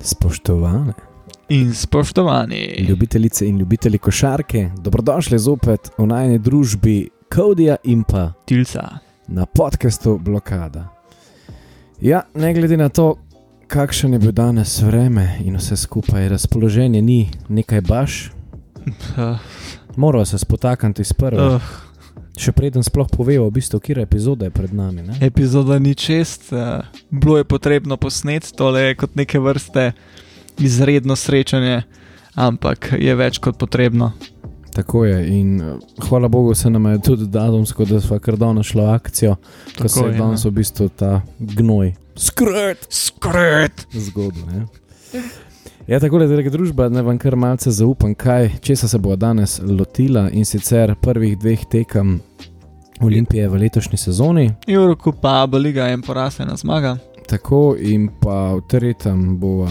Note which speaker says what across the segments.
Speaker 1: Spoštovane
Speaker 2: In spoštovani,
Speaker 1: ljubitelice in ljubitelji košarke, dobrodošli zopet v najni družbi Kodija in pa
Speaker 2: tilca.
Speaker 1: na podkastu Blokada. Ja, ne glede na to, kakšen je bil danes vreme in vse skupaj, razpoloženje ni nekaj baš,
Speaker 2: Uh,
Speaker 1: moramo se spotakniti iz prve.
Speaker 2: uh,
Speaker 1: Še preden sploh povejo, v bistvu, kje epizoda je pred nami. Ne?
Speaker 2: epizoda ni čest, uh, bilo je potrebno posneti tole je kot neke vrste izredno srečanje, ampak je več kot potrebno.
Speaker 1: Tako je. In eh, hvala Bogu, se nam je tudi datumsko, da smo kar davno šlo akcijo, ko se je danes v bistvu ta gnoj. Skrt!
Speaker 2: Skret!
Speaker 1: Zgodbo. Ja, tako je, draga družba, ne vam kar malce zaupam, kaj, česa se bo danes lotila in sicer prvih dveh tekem Olimpije v letošnji sezoni,
Speaker 2: Eurokupa, Liga in poraz ena zmaga.
Speaker 1: tako in pa v tretjem bo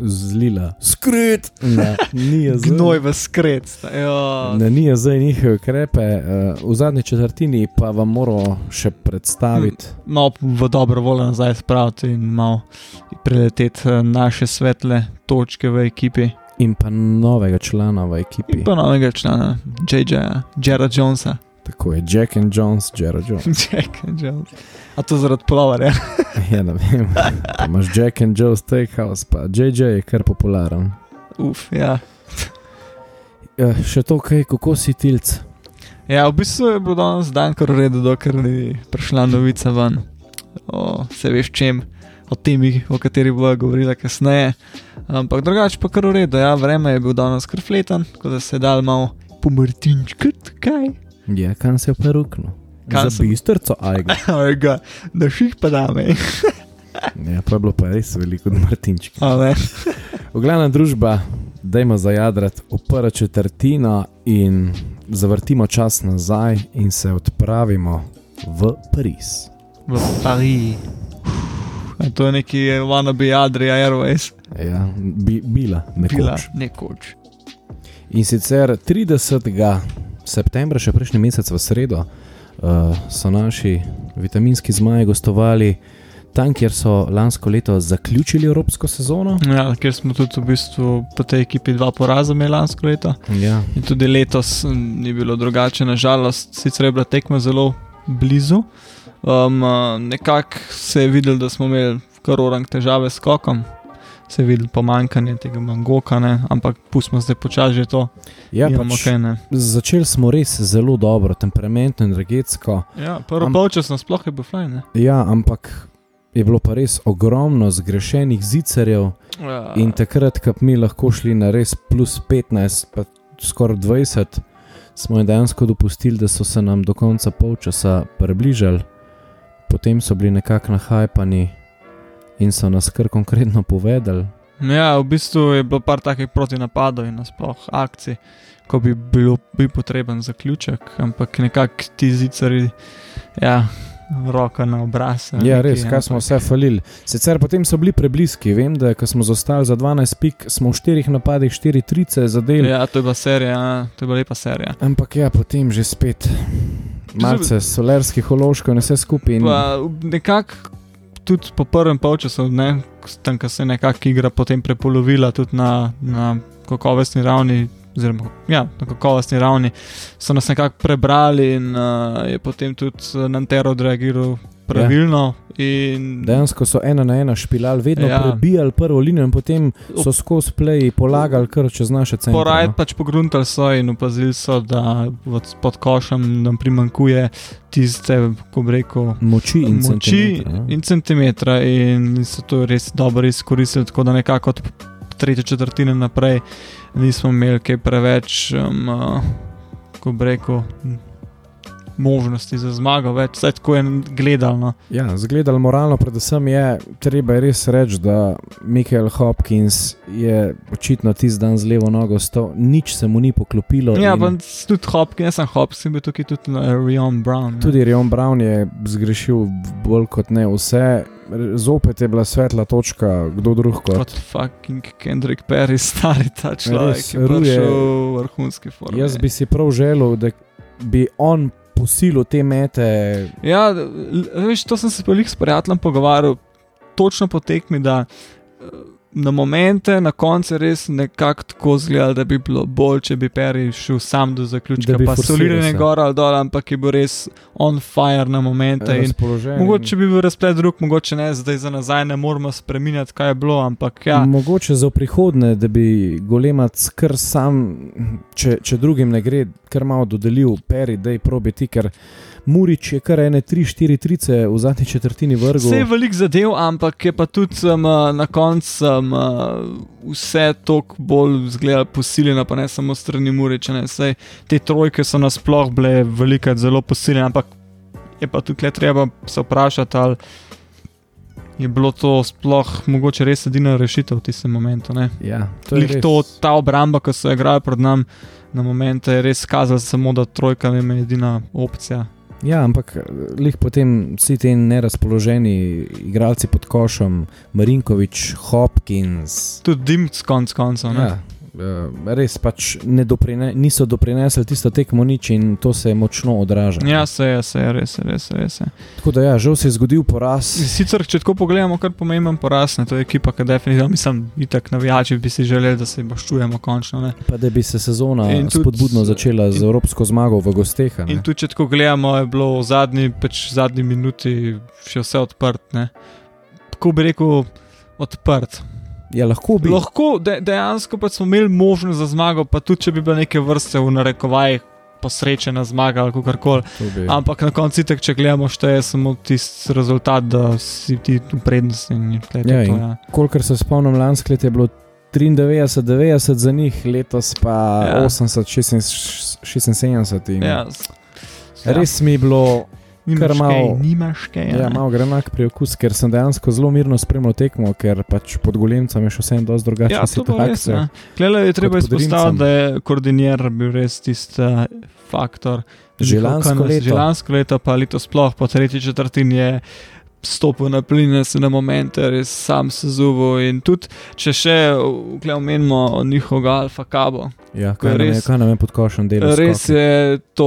Speaker 1: zlila skrit na NIJZ.
Speaker 2: Gnoj v skret. sta, jo.
Speaker 1: Na NIJZ in njihove ukrepe, eh, v zadnji četrtini pa vam moram še predstaviti.
Speaker 2: Malo v dobro voljo nazaj spraviti in malo preleteti eh, naše svetle točke v ekipi.
Speaker 1: In pa novega člana v ekipi.
Speaker 2: In pa novega člana, JJ, Jared Jonesa.
Speaker 1: Tako je Jack and Jones, Jared Jones.
Speaker 2: Jack and Jones. A to zaradi plovarja.
Speaker 1: Ja, ne vem. Pa imaš Jack and Joe Steakhouse, pa JJ je kar popularen.
Speaker 2: Uf, ja.
Speaker 1: Ja, še to, kaj, kako si tilc.
Speaker 2: Ja, v bistvu je bil danes dan kar v redu, dokler ni prišla novica ven. O, se veš čem, o temi, o kateri bojo govorila kasneje. Ampak drugače pa kar v redu, ja, vreme je bil danes kar fleten, tako da se je dal malo pomrtinčkati, kaj.
Speaker 1: Ja, kam se je peruknil?
Speaker 2: Kam
Speaker 1: Za bistrco, ajga.
Speaker 2: Da ših pa dame.
Speaker 1: Ja, pa je bilo pa res veliko Martinčka.
Speaker 2: A ne.
Speaker 1: V glavna družba, dajmo zajadrati v prvo četrtino in zavrtimo čas nazaj in se odpravimo v Pariz.
Speaker 2: V Pariz. To je neki wannabe Adria Airways.
Speaker 1: Ja, bi, bila,
Speaker 2: Bila
Speaker 1: nekoč.
Speaker 2: nekoč.
Speaker 1: In sicer 30. septembra, še prejšnji mesec v sredo, uh, so naši vitaminski zmaji gostovali tam, kjer so lansko leto zaključili evropsko sezono.
Speaker 2: Ja, ker smo tudi v bistvu po tej ekipi dva poraza imeli lansko leto.
Speaker 1: Ja,
Speaker 2: In tudi letos mm, ni bilo drugače, nažalost, sicer je bila tekma zelo blizu. Um, uh, Nekako se je videl, da smo imeli kar orang težave s kokom, se videl pomankanje tega mangoka, ne? ampak pustimo zdaj počasi to.
Speaker 1: ja pač,
Speaker 2: kaj
Speaker 1: začeli smo res zelo dobro, temperamentno, energetsko.
Speaker 2: Ja, prvo
Speaker 1: Am-
Speaker 2: polčas nasploh je bil fajn. ne.
Speaker 1: Ja, ampak je bilo pa res ogromno zgrešenih zicerjev
Speaker 2: Ja,
Speaker 1: in takrat, ko bi mi lahko šli na res plus 15, pa skoraj 20, smo jim dejansko dopustili, da so se nam do konca polčasa približali, potem so bili nekako nahajpani in so nas kar konkretno povedali.
Speaker 2: Ja, v bistvu je bilo par takih protinapadov in nasploh akcij, ko bi bil bi potreben zaključek, ampak nekako ti zicari, ja, roka na obraz.
Speaker 1: Ja,
Speaker 2: neki,
Speaker 1: res, kaj smo vse falili. Sicer potem so bili prebliski, vem, da smo zostali za 12 pik, smo v štirih napadih 4 trice zadeli.
Speaker 2: Ja, to je bila serija, ja, to je bila lepa serija.
Speaker 1: Ampak ja, potem že spet malce solarskih ološkov in vse skupaj. In,
Speaker 2: nekako tudi po prvem polčasu, ne, tam, ko se je nekako igra potem prepolovila tudi na, na kakovostni ravni. Oziroma, ja, na kakovostni ravni so nas nekako prebrali, in uh, je potem tudi uh, Nantero odreagiral pravilno. In,
Speaker 1: Dejansko so ena na ena špilali, vedno ja.
Speaker 2: Ja.
Speaker 1: prebijali prvo linijo in potem so skozi play polagali kar čez naše centre.
Speaker 2: Poraj
Speaker 1: no.
Speaker 2: pač pogruntali so in opazili so, da od- pod košem nam primankuje tiste, ko bi rekel,
Speaker 1: Moči in
Speaker 2: moči
Speaker 1: centimetre, ja.
Speaker 2: in centimetra, in so to res dobro izkoristili, tako da nekako od tretje četrtine naprej nismo imeli kaj preveč, um, uh, ko bi rekel, možnosti za zmago, več vse tako je gledalno.
Speaker 1: Ja, zgledali moralno, predvsem je treba je res reči, da Michael Hopkins je očitno tisti dan z levo nogo stal, nič se mu ni poklopilo.
Speaker 2: Ja,
Speaker 1: in
Speaker 2: pa tudi Hopkins, ne sem Hopkins, bil tukaj tudi uh, Rion Brown. ne.
Speaker 1: Tudi Rion Brown je zgrešil bolj kot ne vse. Zopet je bila svetla točka, kdo drug kot.
Speaker 2: Kot fucking Kendrick Perry, stari ta človek,
Speaker 1: Res,
Speaker 2: ki je prišel v vrhunski formi.
Speaker 1: Jaz bi si prav želel, da bi on posilil te mete.
Speaker 2: Ja, veš, to sem se pa jih s prijateljem pogovarjal, točno po tekmi, da na momente, na koncu res nekako tako zgleda, da bi bilo bolj, če bi Peri šel sam do zaključka, pa soliranje gor ali dol, ampak je bil res on fire na momente. In
Speaker 1: Razpoložen.
Speaker 2: mogoče bi bil razplet drug, mogoče ne, zdaj za nazaj ne moramo spremenjati, kaj je bilo, ampak ja.
Speaker 1: Mogoče za v prihodnje, da bi golemac kar sam, če, če drugim ne gre, kar malo dodelil, peri, da je probi ti, ker Murič je kar ene 3-4 trice v zadnji četrtini vrgel.
Speaker 2: Vse je velik zadev, ampak je pa tudi um, na koncu um, vse toliko bolj zgleda posiljeno, pa ne samo strani Muriča. ne. Saj Te trojke so nasploh bile velike, zelo posiljene, ampak je pa tudi treba se vprašati, ali je bilo to sploh mogoče res edina rešitev v tistem momentu. Ne?
Speaker 1: Ja, to je
Speaker 2: Lih to, ta obramba, ki so jo igrali pred nami, na momente je res kazala samo, da trojka je edina opcija.
Speaker 1: Ja, ampak lih potem vsi ti nerazpoloženi igralci pod košem, Marinkovič, Hopkins.
Speaker 2: Tudi Dimc, konc koncev.
Speaker 1: Ja, eh, res pač ne doprine, niso doprinesli tisto tekmo nič in to se močno odraža.
Speaker 2: Ja, se je, se je, res je, res je. Res je.
Speaker 1: Tako da ja, žal se je zgodil poraz.
Speaker 2: Sicer, če tako pogledamo, kar pomemben poraz, ne, to je ekipa, ki definitivno, mislim, itak navijači bi si želeli, da se boščujemo končno. Ne.
Speaker 1: Pa da bi se sezona
Speaker 2: In tudi-
Speaker 1: spodbudno začela z
Speaker 2: in-
Speaker 1: evropsko zmago v gosteh. ne.
Speaker 2: In tudi, če tako gledamo, je bilo v zadnji, pač zadnji minuti še vse odprt. Ne. Kako bi rekel, odprt.
Speaker 1: Ja, lahko bi.
Speaker 2: Lahko de, dejansko pa smo imeli možnost za zmago, pa tudi če bi bile neke vrste v narekovajih posrečena zmaga ali kako koli. Ampak na koncu, če gledamo, šteje samo tisti rezultat, da si ti v prednosti. In je to
Speaker 1: Ja,
Speaker 2: to, ja.
Speaker 1: Kolikor se spomnim, lansko leto je bilo 93, 90 za njih, letos pa
Speaker 2: Ja.
Speaker 1: ja. 80, 76, 76. In
Speaker 2: Ja,
Speaker 1: ja. Res mi je bilo,
Speaker 2: nimaš kaj, nimaš kaj.
Speaker 1: ja, malo grenak priokus, ker sem dejansko zelo mirno spremljal tekmo, ker pač pod golemcem je še vsem dosti drugačna
Speaker 2: ja, to pa res. Klele je treba izpostaviti, da je koordinier bil res tisti uh, faktor.
Speaker 1: Že lansko leto.
Speaker 2: Že lansko leto, pa leto sploh, po tretji četrtini je stopil na pline, se na momente res sam se zuval. In tudi, če še vklej omenimo njihovega Alfa Cabo,
Speaker 1: Ja,
Speaker 2: je
Speaker 1: kaj, nam je,
Speaker 2: res-
Speaker 1: kaj nam je pod košem delo?
Speaker 2: res je to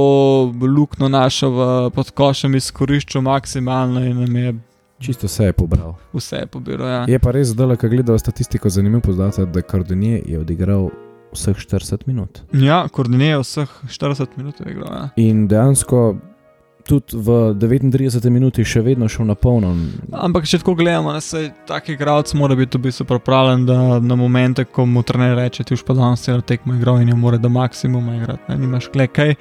Speaker 2: luknjo našo v podkošem izkoriščal maksimalno in nam je
Speaker 1: Čisto vse je pobral.
Speaker 2: vse pobiral. Ja.
Speaker 1: Je pa res, da ko gledal statistiko, zanimiv podatek, da Kardonije je odigral vseh 40 minut.
Speaker 2: Ja, koordinirajo vseh 40 minut. Je igral, ja.
Speaker 1: In dejansko tudi v 39 minuti še vedno šel na polno.
Speaker 2: Ampak, če tako gledamo, da se tak igralec mora biti v bistvu pripravljen, da na momente, ko mu trener reče, ti už pa danes celo tekmo igral in je mora do maksimuma igrati, ne nimaš kle kaj.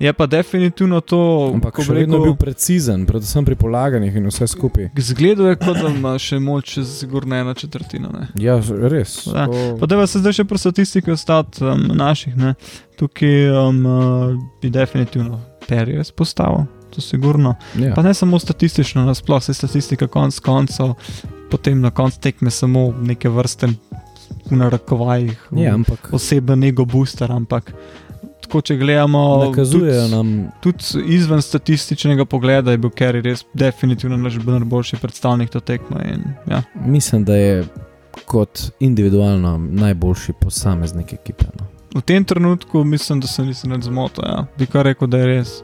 Speaker 2: Je pa definitivno to,
Speaker 1: Ampak
Speaker 2: ko bi rekel,
Speaker 1: bil precizen, predvsem pri polaganjih in vse skupaj.
Speaker 2: Zgledal je, kot da ima še moč čez sigurno eno četrtino. Ne.
Speaker 1: Ja, res.
Speaker 2: Ja,
Speaker 1: to-
Speaker 2: Pa da se zdaj še pri statistiki ostati um, naših, ne. tukaj um, uh, bi definitivno Perijo izpostavil, to sigurno.
Speaker 1: ja.
Speaker 2: Pa ne samo statistično, nasploh se statistika konc koncev, potem na koncu tekme samo neke vrste v narekovajih,
Speaker 1: Ja, ampak
Speaker 2: osebno nego booster, ampak tako če gledamo,
Speaker 1: nakazujejo
Speaker 2: tudi,
Speaker 1: nam.
Speaker 2: tudi izven statističnega pogleda je bil Kerry res definitivno naš najboljši predstavnik te tekme. In, ja.
Speaker 1: Mislim, da je kot individualno najboljši posameznik ekipe. No.
Speaker 2: V tem trenutku mislim, da se nisem zmotil, ja. bi kar rekel, da je res.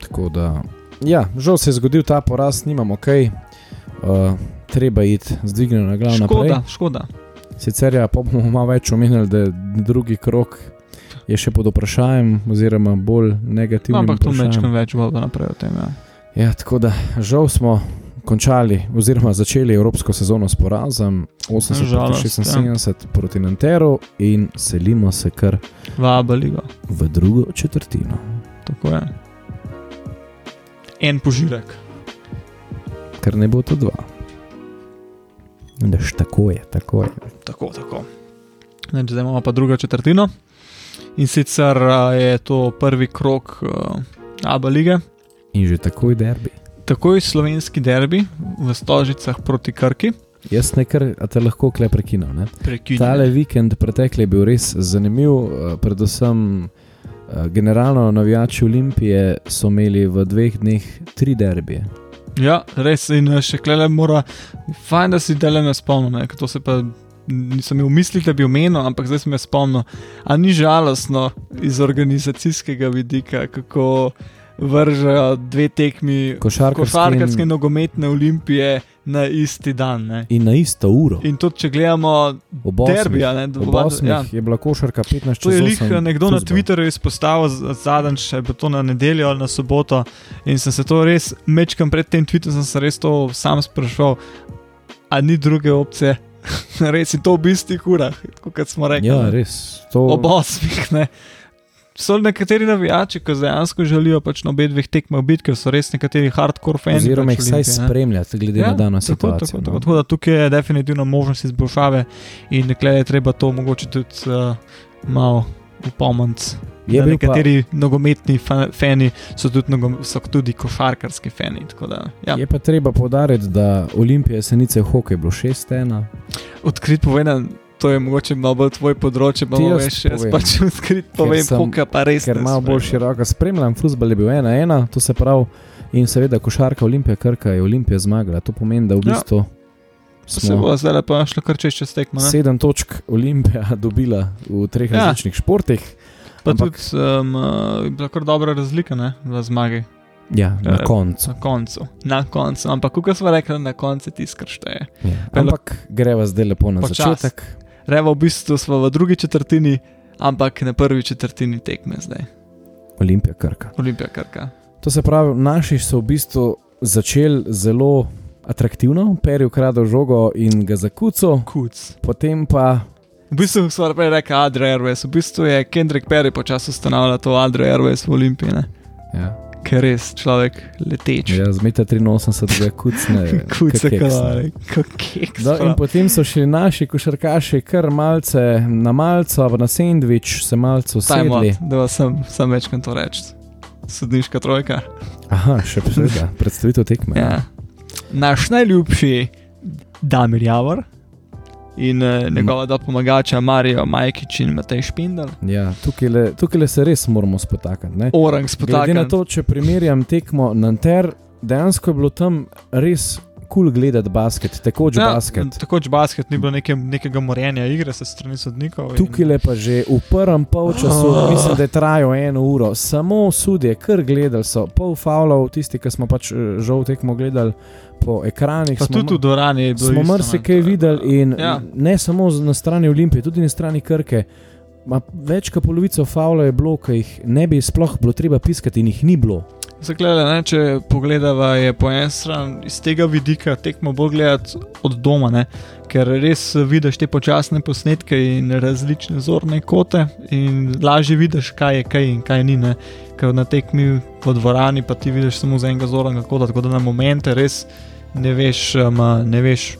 Speaker 1: Tako da, ja, žal se je zgodil ta poraz, nimamo kaj, uh, treba iti z dvignjeno glavo naprej.
Speaker 2: Škoda, škoda.
Speaker 1: Sicer ja, pa bomo malo več omenili, da je drugi krok je še pod vprašanjem, oziroma bolj negativno.
Speaker 2: Ampak to mečkam več bo naprej o tem. Ja.
Speaker 1: Ja, tako da žal smo končali, oziroma začeli evropsko sezono s porazom 80
Speaker 2: Žalost,
Speaker 1: proti 76 proti Nanteru in selimo se kar v drugo četrtino.
Speaker 2: tako je. En požirek.
Speaker 1: Ker ne bo to dva. Daš, tako je, tako je.
Speaker 2: Tako, tako. Zdaj imamo pa drugo četrtino. In sicer je to prvi krok uh, Abu lige,
Speaker 1: In že takoj derbi.
Speaker 2: takoj slovenski derbi v Stožicah proti Krki.
Speaker 1: Jaz nekaj, a te lahko kle prekinem. Ne?
Speaker 2: Prekinjen.
Speaker 1: Tale vikend pretekli je bil res zanimiv, eh, predvsem generalno navijači Olimpije so imeli v dveh dneh tri derbije.
Speaker 2: Ja, res in eh, še klele mora, fajn, da si dele spomnim, ne, ker to se pa nisem imel v mislih, da bi omenil, ampak zdaj sem me spomnil. A ni žalostno iz organizacijskega vidika, kako vržejo dve tekmi
Speaker 1: Košarkarske
Speaker 2: košarkarske
Speaker 1: in-
Speaker 2: nogometne olimpije na isti dan. Ne.
Speaker 1: In na isto uro.
Speaker 2: In tudi, če gledamo derbija, ne,
Speaker 1: ob osmih
Speaker 2: ja.
Speaker 1: je bila košarka 15
Speaker 2: To je
Speaker 1: časov.
Speaker 2: lih nekdo na Twitterju izpostavil zadnjič, je bilo to na nedeljo ali na soboto. In sem se to res, mečkam pred tem tweetom, sem se res to sam sprašval, a ni druge opcije. res in to v bistvu urah, kot smo rekli.
Speaker 1: Ja, res. To,
Speaker 2: Ob osmih. Ne. So nekateri navijači, ki dejansko želijo pač na obeh dveh tekmah biti, ker so res nekateri hardcore fani.
Speaker 1: oziroma
Speaker 2: pač
Speaker 1: jih vsaj
Speaker 2: Olimpije,
Speaker 1: spremljati, glede
Speaker 2: Ja,
Speaker 1: na dano
Speaker 2: tako,
Speaker 1: situacijo.
Speaker 2: Tako,
Speaker 1: no.
Speaker 2: tako, tako da tukaj je definitivno možnost izboljšave in nekaj je treba to mogoče tudi uh, malo upomniti.
Speaker 1: Je bil pa-
Speaker 2: nekateri nogometni fa- fani so tudi, nogom, so tudi košarkarski fani. Da, ja.
Speaker 1: Je pa treba povdariti, da Olimpija Senice v hokeju je bilo 6-1.
Speaker 2: Odkrit povedan, to je mogoče malo bolj tvoj področje, pa
Speaker 1: Ti jaz
Speaker 2: pač odkrit povem, hokej pa res.
Speaker 1: Ker malo bolj
Speaker 2: spremljam.
Speaker 1: široko spremljam, futbol je bil 1-1, to se pravi, in seveda košarka Olimpija Krka je Olimpija zmagala. To pomeni, da v
Speaker 2: Ja.
Speaker 1: bistvu
Speaker 2: To se bo zdaj pa šlo kar čez čez tekmo. ne?
Speaker 1: sedem točk Olimpija dobila v treh
Speaker 2: Ja.
Speaker 1: različnih športih.
Speaker 2: Pa
Speaker 1: ampak-
Speaker 2: tudi um, uh, je bila kar dobra razlika ne, v zmagi.
Speaker 1: Ja, na
Speaker 2: Eh,
Speaker 1: koncu.
Speaker 2: Na koncu, na koncu. Ampak, kot smo rekli, na koncu ti skršteje.
Speaker 1: Ja. Ampak greva zdaj lepo na
Speaker 2: Počas.
Speaker 1: začetek.
Speaker 2: Revo, v bistvu smo v drugi četrtini, ampak na prvi četrtini tekme zdaj.
Speaker 1: Olimpija Krka.
Speaker 2: Olimpija Krka.
Speaker 1: To se pravi, naši so v bistvu začeli zelo atraktivno, Peri ukradel žogo in ga zakucal,
Speaker 2: Kuc.
Speaker 1: potem pa
Speaker 2: V bistvu smo prej rekli Adria Airways, v bistvu je Kendrick Perry počasi ustanavljal to Adria Airways v Olimpiji, ne?
Speaker 1: ja,
Speaker 2: ker res človek leteč.
Speaker 1: ja, z meta 83 ga kucne.
Speaker 2: Kuce
Speaker 1: kak keks, ne.
Speaker 2: kalare, kakek.
Speaker 1: No, in potem so šli naši košarkaši kar malce na malco, na sendvič, se malce usedli.
Speaker 2: da sem, sem večkrat to reči. Sodniška trojka.
Speaker 1: Aha, še posebej, predstavitev tekme.
Speaker 2: Ja. Naš najljubši Damir Javor in uh, njegova dva pomagača Marijo Majkič in Matej Špindel.
Speaker 1: Ja, tukaj, le, tukaj le se res moramo spotakati. ne.
Speaker 2: Orang
Speaker 1: Glede
Speaker 2: spotaknjen.
Speaker 1: na to, če primerjam tekmo Nanter, dejansko je bilo tam res cool gledati basket, tekoč ja, basket.
Speaker 2: Takoč basket ni bilo neke, nekega morjenja igre se strani sodnikov. in-
Speaker 1: Tukaj le pa že v prvem polčasu,
Speaker 2: Ah.
Speaker 1: mislim, da je trajalo eno uro, samo sudje, kar gledali so, pol faulov, tisti, ki smo pač eh, žal tekmo gledali po ekranih.
Speaker 2: Pa
Speaker 1: smo
Speaker 2: tudi v dvorani je bilo.
Speaker 1: smo marsikaj
Speaker 2: je-
Speaker 1: videli in
Speaker 2: Ja.
Speaker 1: ne samo na strani Olimpije, tudi na strani Krke. Ma več kot polovico faula je bilo, ki jih ne bi sploh bilo treba piskati in jih ni bilo.
Speaker 2: Zagleda, ne, če pogledava, je po eni strani iz tega vidika tekmo bolj gledati od doma, ne, ker res vidiš te počasne posnetke in različne zorne kote, in lažje vidiš, kaj je kaj in kaj ni. Ne. Ker na tekmi v dvorani pa ti vidiš samo z enega zornega kota, tako da na momente res ne veš, um, ne veš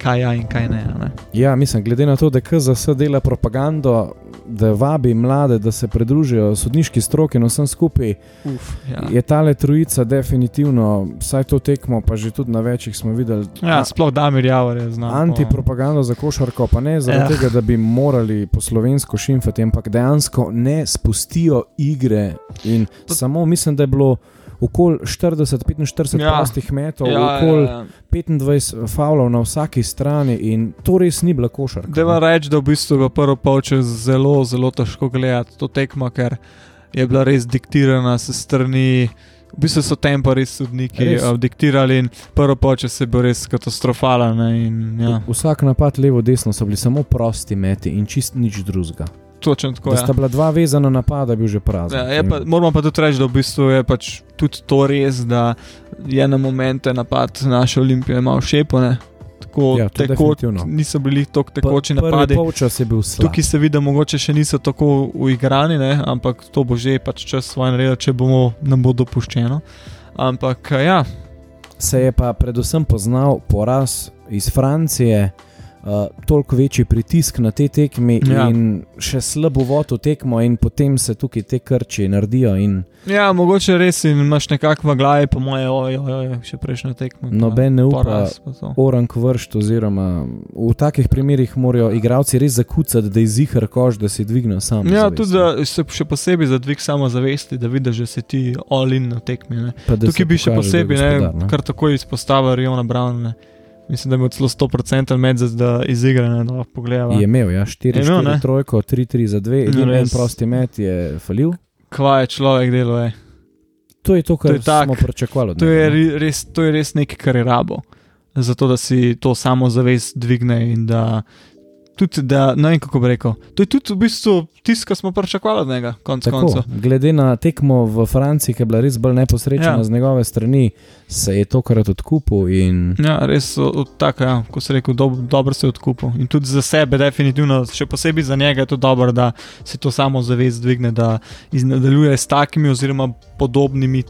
Speaker 2: kaj je ja in kaj ne. ne.
Speaker 1: Ja, mislim, glede na to, da KZS dela propagando, da vabi mlade, da se pridružijo sodniški stroki in vsem skupaj,
Speaker 2: Uf, ja.
Speaker 1: je tale trojica definitivno, vsaj to tekmo, pa že tudi na večjih smo videli.
Speaker 2: Ja, sploh Damir Javor je znal.
Speaker 1: Antipropagando za košarko, pa ne zaradi
Speaker 2: Ja.
Speaker 1: ja. tega, da bi morali po slovensko šimfati, ampak dejansko ne spustijo igre. In
Speaker 2: To-
Speaker 1: samo mislim, da je bilo okoli 40-45
Speaker 2: Ja.
Speaker 1: ja. prostih metov,
Speaker 2: Ja,
Speaker 1: ja, okoli
Speaker 2: ja, ja.
Speaker 1: 25 faulov na vsaki strani in to res ni bila košarka.
Speaker 2: Da vam rečem, da v bistvu v prvo polčas zelo, zelo težko gledati to tekmo, ker je bila res diktirana s strani. V bistvu so tempo res sodniki
Speaker 1: Res.
Speaker 2: uh, diktirali in prvo polčas je bil res katastrofalen. In, ja,
Speaker 1: Vsak napad levo-desno so bili samo prosti meti in čist nič drugega.
Speaker 2: Točno tako
Speaker 1: Da
Speaker 2: je.
Speaker 1: sta bila dva vezana napada, bil že prazen.
Speaker 2: Ja, pa, moramo pa tudi reči, da v bistvu je pač tudi to res, da je na momente napad naše olimpije malo šepone. Tako
Speaker 1: Ja, definitivno.
Speaker 2: niso bili tako tekoči
Speaker 1: Prvi
Speaker 2: napadi. Tukaj se vidi, da mogoče še niso tako uigrani, ne? ampak to bo že pač čas svoje narediti, če bomo nam bo dopuščeno. Ampak ja,
Speaker 1: se je pa predvsem poznal poraz iz Francije, uh, toliko večji pritisk na te tekme
Speaker 2: Ja.
Speaker 1: in še slab uvod v tekmo, in potem se tukaj te krči naredijo. In
Speaker 2: ja, mogoče res in imaš nekako v glavi, po moje, oj, oj, še prejšnjo tekmo.
Speaker 1: Noben ne upa orang vršt, oziroma v takih primerih morajo igralci res zakucati, da je zihar kož, da si dvignejo sam.
Speaker 2: Ja, tudi da se še posebej za dvig samozavesti, da vidiš, da si ti all-in na tekmi. Tukaj bi še posebej, ne, kar takoj izpostavil Riona Brown. Ne. Mislim, da je imel celo 100% medved, da izigrane, da lahko pogledamo.
Speaker 1: Je imel, ja, 4,
Speaker 2: Je imel,
Speaker 1: 4
Speaker 2: ne?
Speaker 1: trojko, 3, 3 za 2,
Speaker 2: Ja,
Speaker 1: edini en prosti met je falil.
Speaker 2: Kva je človek delo, je.
Speaker 1: To je to, kar
Speaker 2: To je tak-
Speaker 1: smo pričakovali.
Speaker 2: To je, res, to je res nekaj, kar je rabo. Zato, da si to samozavest dvigne in da tudi, da ne vem, kako bi rekel. To je tudi v bistvu tisto, kar smo pričakovali od njega,
Speaker 1: Tako,
Speaker 2: koncev.
Speaker 1: glede na tekmo v Franciji, ki je bila res bolj neposrečena
Speaker 2: Ja.
Speaker 1: z njegove strani, se je tokrat odkupil in
Speaker 2: Ja, res tako, ja, ko se reče, dob, dobro se je odkupil. In tudi za sebe, definitivno, še posebej za njega je to dobro, da si to samozavest dvigne, da nadaljuje s takimi oziroma podobnimi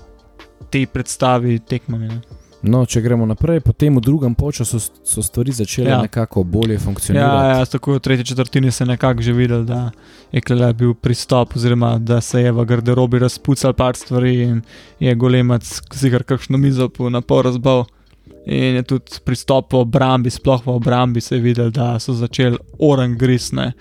Speaker 2: tej predstavi tekmami. Ne.
Speaker 1: No, če gremo naprej, potem v drugem času so stvari začele
Speaker 2: Ja.
Speaker 1: nekako bolje funkcionirati.
Speaker 2: Ja, ja, tako v tretji četrtini se je nekako že videl, da je Klele bil pristop, oziroma da se je v garderobi razpucal par stvari in je golemac zigar kakšno mizo po napol razbal. In je tudi pristop v obrambi, sploh v obrambi se je videl, da so začeli oran grisne.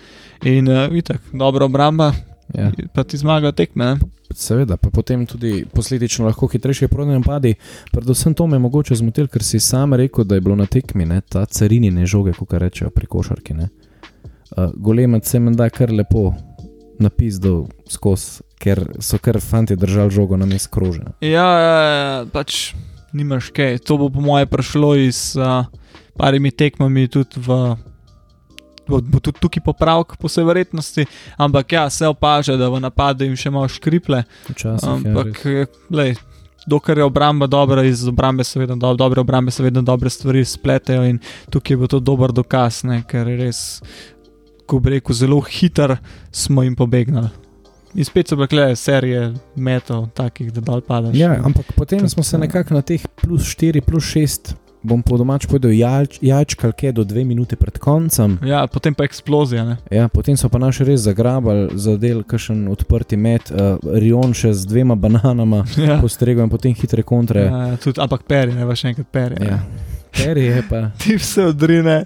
Speaker 2: In uh, vidite, dobra obramba,
Speaker 1: Ja.
Speaker 2: pa ti zmaga tekme. Ne?
Speaker 1: Seveda, pa potem tudi posledično lahko hitrejši prodajni napadi. Predvsem to me je mogoče zmotil, ker si sam rekel, da je bilo na tekmi ne, ta carinine žoge, kot rečejo pri košarki. ne. Uh, Golemac se menda kar lepo napisal skozi, ker so kar fanti držali žogo na mest krožene.
Speaker 2: Ja, ja, ja, pač nimaš kaj. To bo po moje prišlo iz uh, parimi tekmami tudi v. Bo, bo tudi tukaj popravek, po vsej verjetnosti, ampak ja, se opaža, da v napadu jim še malo škriple.
Speaker 1: Včasih,
Speaker 2: Ampak,
Speaker 1: ja,
Speaker 2: eh, lej, dokler je obramba dobra, iz obrambe se vedno do, dobre obrambe se vedno dobre stvari spletejo in tukaj bo to dober dokaz, ne, ker je res, ko bi rekel, zelo hiter smo jim pobegnili. In spet so bile serije metov, takih, da dol padaš.
Speaker 1: ja, ampak potem smo se nekako na teh plus 4, plus 6, bom po domač povedal, jajč, jajčkal kaj do dve minute pred koncem.
Speaker 2: Ja, potem pa eksplozija. Ne?
Speaker 1: Ja, potem so pa naši res zagrabali za del, kakšen odprti met, uh, Rion še z dvema bananama,
Speaker 2: Ja.
Speaker 1: postregel in potem hitre kontre.
Speaker 2: Ja, tudi, ampak peri, ne veš enkrat peri.
Speaker 1: Ja. Terry je pa.
Speaker 2: Ti vse odrine,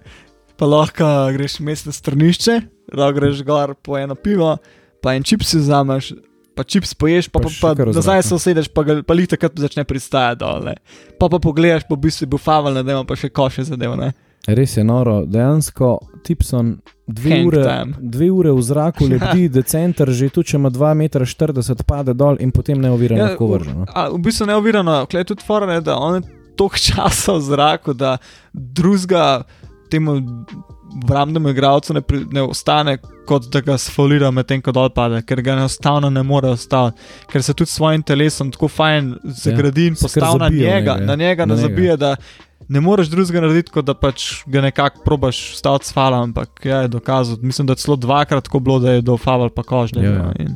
Speaker 2: pa lahko greš v mestno strnišče, da greš gor po eno pivo, pa en čips si vzameš. Pa čips poješ, pa,
Speaker 1: Pa
Speaker 2: pa, pa
Speaker 1: v
Speaker 2: nazaj
Speaker 1: zraku.
Speaker 2: se usedeš, pa, ga- pa lite, kad začne pristajati dol. Ne. Pa pa pogledaš, po bistvu bo faval, da ima pa še koše zadev. Ne.
Speaker 1: Res je noro, dejansko Tipson dve
Speaker 2: Hang
Speaker 1: ure,
Speaker 2: time.
Speaker 1: dve ure v zraku lebdi, decenter že tu, če ima 2,40 m, pade dol in potem neovirano
Speaker 2: Ja,
Speaker 1: lahko vrže. No.
Speaker 2: A, v bistvu neovirano, klej tudi fora, ne, da on je toliko časa v zraku, da drugega temu obrambnemu igralcu ne, pri- ne ostane, kot da ga sfolira medtem, ko dol pade, ker ga enostavno ne more ostati, ker se tudi s svojim telesom tako fajn zagradi in
Speaker 1: se kar
Speaker 2: postavi na njega,
Speaker 1: njega,
Speaker 2: na njega
Speaker 1: na
Speaker 2: ne zabije, da ne moreš drugega narediti, kot da pač ga nekako probaš staviti s falom, ampak ja, je dokazal. Mislim, da je celo dvakrat tako bilo, da je do faval pa kožne.
Speaker 1: Ja,
Speaker 2: Ja,
Speaker 1: ja.
Speaker 2: ja.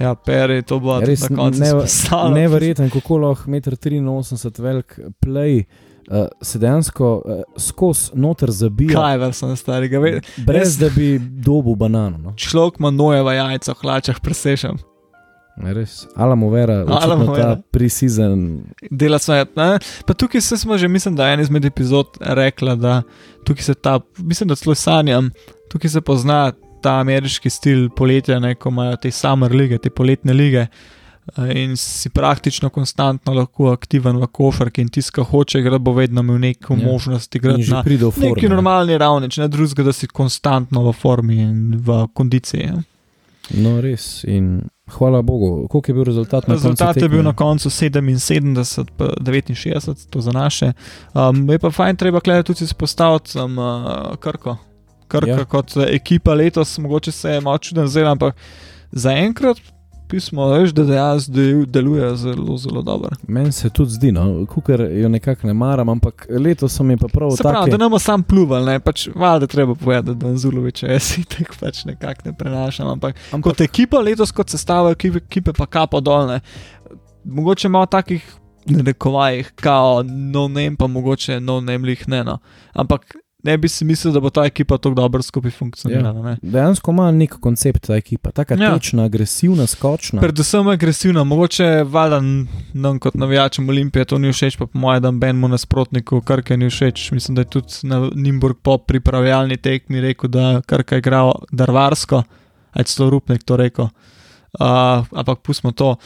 Speaker 2: Ja, peri, to bo
Speaker 1: Ja, res
Speaker 2: na koncu
Speaker 1: ne-
Speaker 2: izpostavljeno.
Speaker 1: Neverjeten, kako lahko 1,83 m velik play. Uh, se dejansko uh, skozi noter zabija,
Speaker 2: Kaj ver sem starega, ve-
Speaker 1: brez da bi dobil banano. No.
Speaker 2: človek ima nojeva jajca v hlačah, presešam.
Speaker 1: Res, Alamo Vera,
Speaker 2: Alamo
Speaker 1: očitno
Speaker 2: Vera.
Speaker 1: ta preseason.
Speaker 2: Dela ne? pa tukaj se smo že, mislim, da je en izmed epizod rekla, da tukaj se ta, mislim, da celo sanjam, tukaj se pozna ta ameriški stil poletja, ne, ko imajo te summer lige, te poletne lige. eh, In si praktično konstantno lahko aktiven v košarki, in tisti, ki hoče igrati, bo vedno imel neko
Speaker 1: Ja.
Speaker 2: možnost igrati
Speaker 1: že
Speaker 2: na neki normalni ravni, če ne drugega, da si konstantno v formi in v kondiciji. Ja.
Speaker 1: No, res. In hvala Bogu, koliko je bil rezultat na koncu?
Speaker 2: Rezultat je bil na koncu 77, pa 69, to za naše. Um, je pa fajn, treba gledati tudi izpostaviti um, uh, Krko. Krka
Speaker 1: Ja.
Speaker 2: kot eh, ekipa letos, mogoče se je malo čuden zdaj, ampak zaenkrat pismo, veš, da dejansko deluje zelo, zelo dobro.
Speaker 1: Meni se tudi zdi, no, kukar jo nekako ne maram, ampak letos so mi pa prav
Speaker 2: Se pravi,
Speaker 1: tako.
Speaker 2: da ne bomo sam pluvali, ne, pač valjda treba povedati, da Zulovič je si tek pač nekako ne prenašam, ampak
Speaker 1: Ampak,
Speaker 2: kot ekipa letos, kot sestava ekipe, ekipe pa kapo dolne. Mogoče malo takih rekovajih, kao no name, pa mogoče no name lih ne. No. Ampak ne bi si mislil, da bo ta ekipa tako dobro skupaj funkcionirala. Ja.
Speaker 1: dejansko ima nek koncept ta ekipa, tako
Speaker 2: Ja.
Speaker 1: tečna, agresivna, skočna.
Speaker 2: Predvsem agresivna, mogoče valjda nam kot navijačem Olimpije to ni všeč, pa po mojem, da benemu nasprotniku Krke ni všeč. Mislim, da je tudi na Nimburg po pripravljalni tekmi rekel, da Krka igra darvarsko, aj celo Rupnik to rekel. Uh, ampak pustimo to,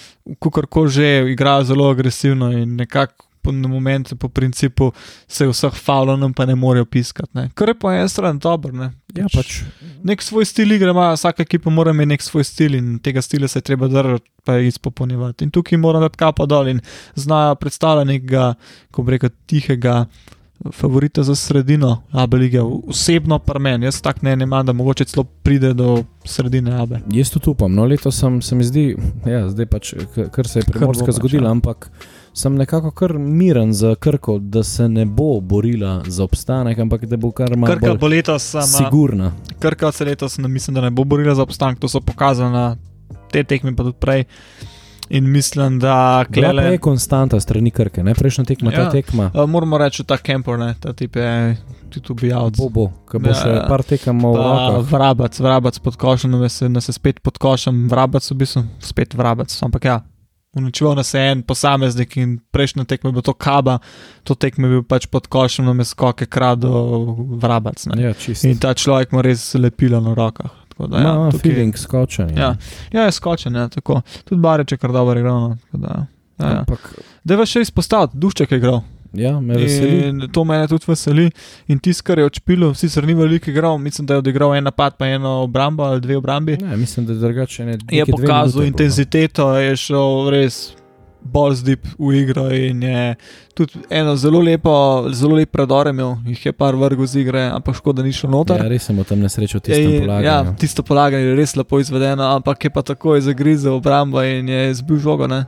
Speaker 2: kako že igra zelo agresivno in nekako po, na moment, po principu, se vseh faulov nam pa ne morejo piskati. Ne. Kar je po eni strani dobro. Ne.
Speaker 1: Ja, pač,
Speaker 2: Nek svoj stil igre ima, vsaka ekipa mora imeti nek svoj stil in tega stila se je treba držati, pa je izpopolnjevati. In tukaj mora dati kapo dol in znajo predstavljati nekega, ko bi rekel, tihega favorita za sredino Abe lige, osebno pa meni, jaz tak ne imam, da mogoče celo pride do sredine Abe.
Speaker 1: jaz to upam. No, leto sem, se mi zdi, ja, zdaj pač, kar se je primorska
Speaker 2: pač,
Speaker 1: zgodila,
Speaker 2: ja.
Speaker 1: ampak sem nekako kar miren za Krko, da se ne bo borila za obstanek, ampak da bo kar malo
Speaker 2: Krka bo letos, ama,
Speaker 1: sigurna.
Speaker 2: Krka se letos ne mislim, da ne bo borila za obstanek, to so pokazali na te tekme, pa tudi prej. In mislim, da klele.
Speaker 1: je konstanta strani Krke, ne prejšnja tekma, ta
Speaker 2: Ja.
Speaker 1: tekma.
Speaker 2: Uh, moramo reči, ta Kemper, ne, ta tip je tudi ubijalec.
Speaker 1: Bo, bo, ko bo še
Speaker 2: ja.
Speaker 1: par tekem v rokah.
Speaker 2: vrabac, vrabac pod košem, da se, da se spet pod košem, vrabac v bistvu, spet vrabac. Ampak ja, uničeval nas je en posameznik in prejšnja tekma je bila to kaba, to tekma je bil pač pod košem, na me skoke krado vrabac. Ne.
Speaker 1: Ja, čisto.
Speaker 2: In ta človek ima res lepilo na rokah. Da,
Speaker 1: Ja,
Speaker 2: ja,
Speaker 1: ima
Speaker 2: tukaj-
Speaker 1: feeling skočen.
Speaker 2: Ja, ja, je skočen, ja, tako. Tudi Bareč je kar dobro igral. No, da, ja, ja.
Speaker 1: Ampak,
Speaker 2: Da je še izpostaviti, Dušček je igral.
Speaker 1: Ja, me veseli.
Speaker 2: In to me tudi veseli. In tisto, kar je odšpilo, sicer ni veliko igral, mislim, da je odigral en napad, pa eno obrambo ali dve obrambi.
Speaker 1: Ne, mislim, da je drugače ne.
Speaker 2: Je pokazal intenziteto, je šel res bolj zdip v igro in je tudi eno zelo lepo, zelo lep predor imel, jih je par vrgel z igre, ampak škoda ni šel noter.
Speaker 1: Ja, res sem o tem nesrečo tistem
Speaker 2: In,
Speaker 1: polaganju.
Speaker 2: ja, tisto polaganje je res lepo izvedeno, ampak je pa takoj zagrizel obrambo in je zbil žogo. Ne?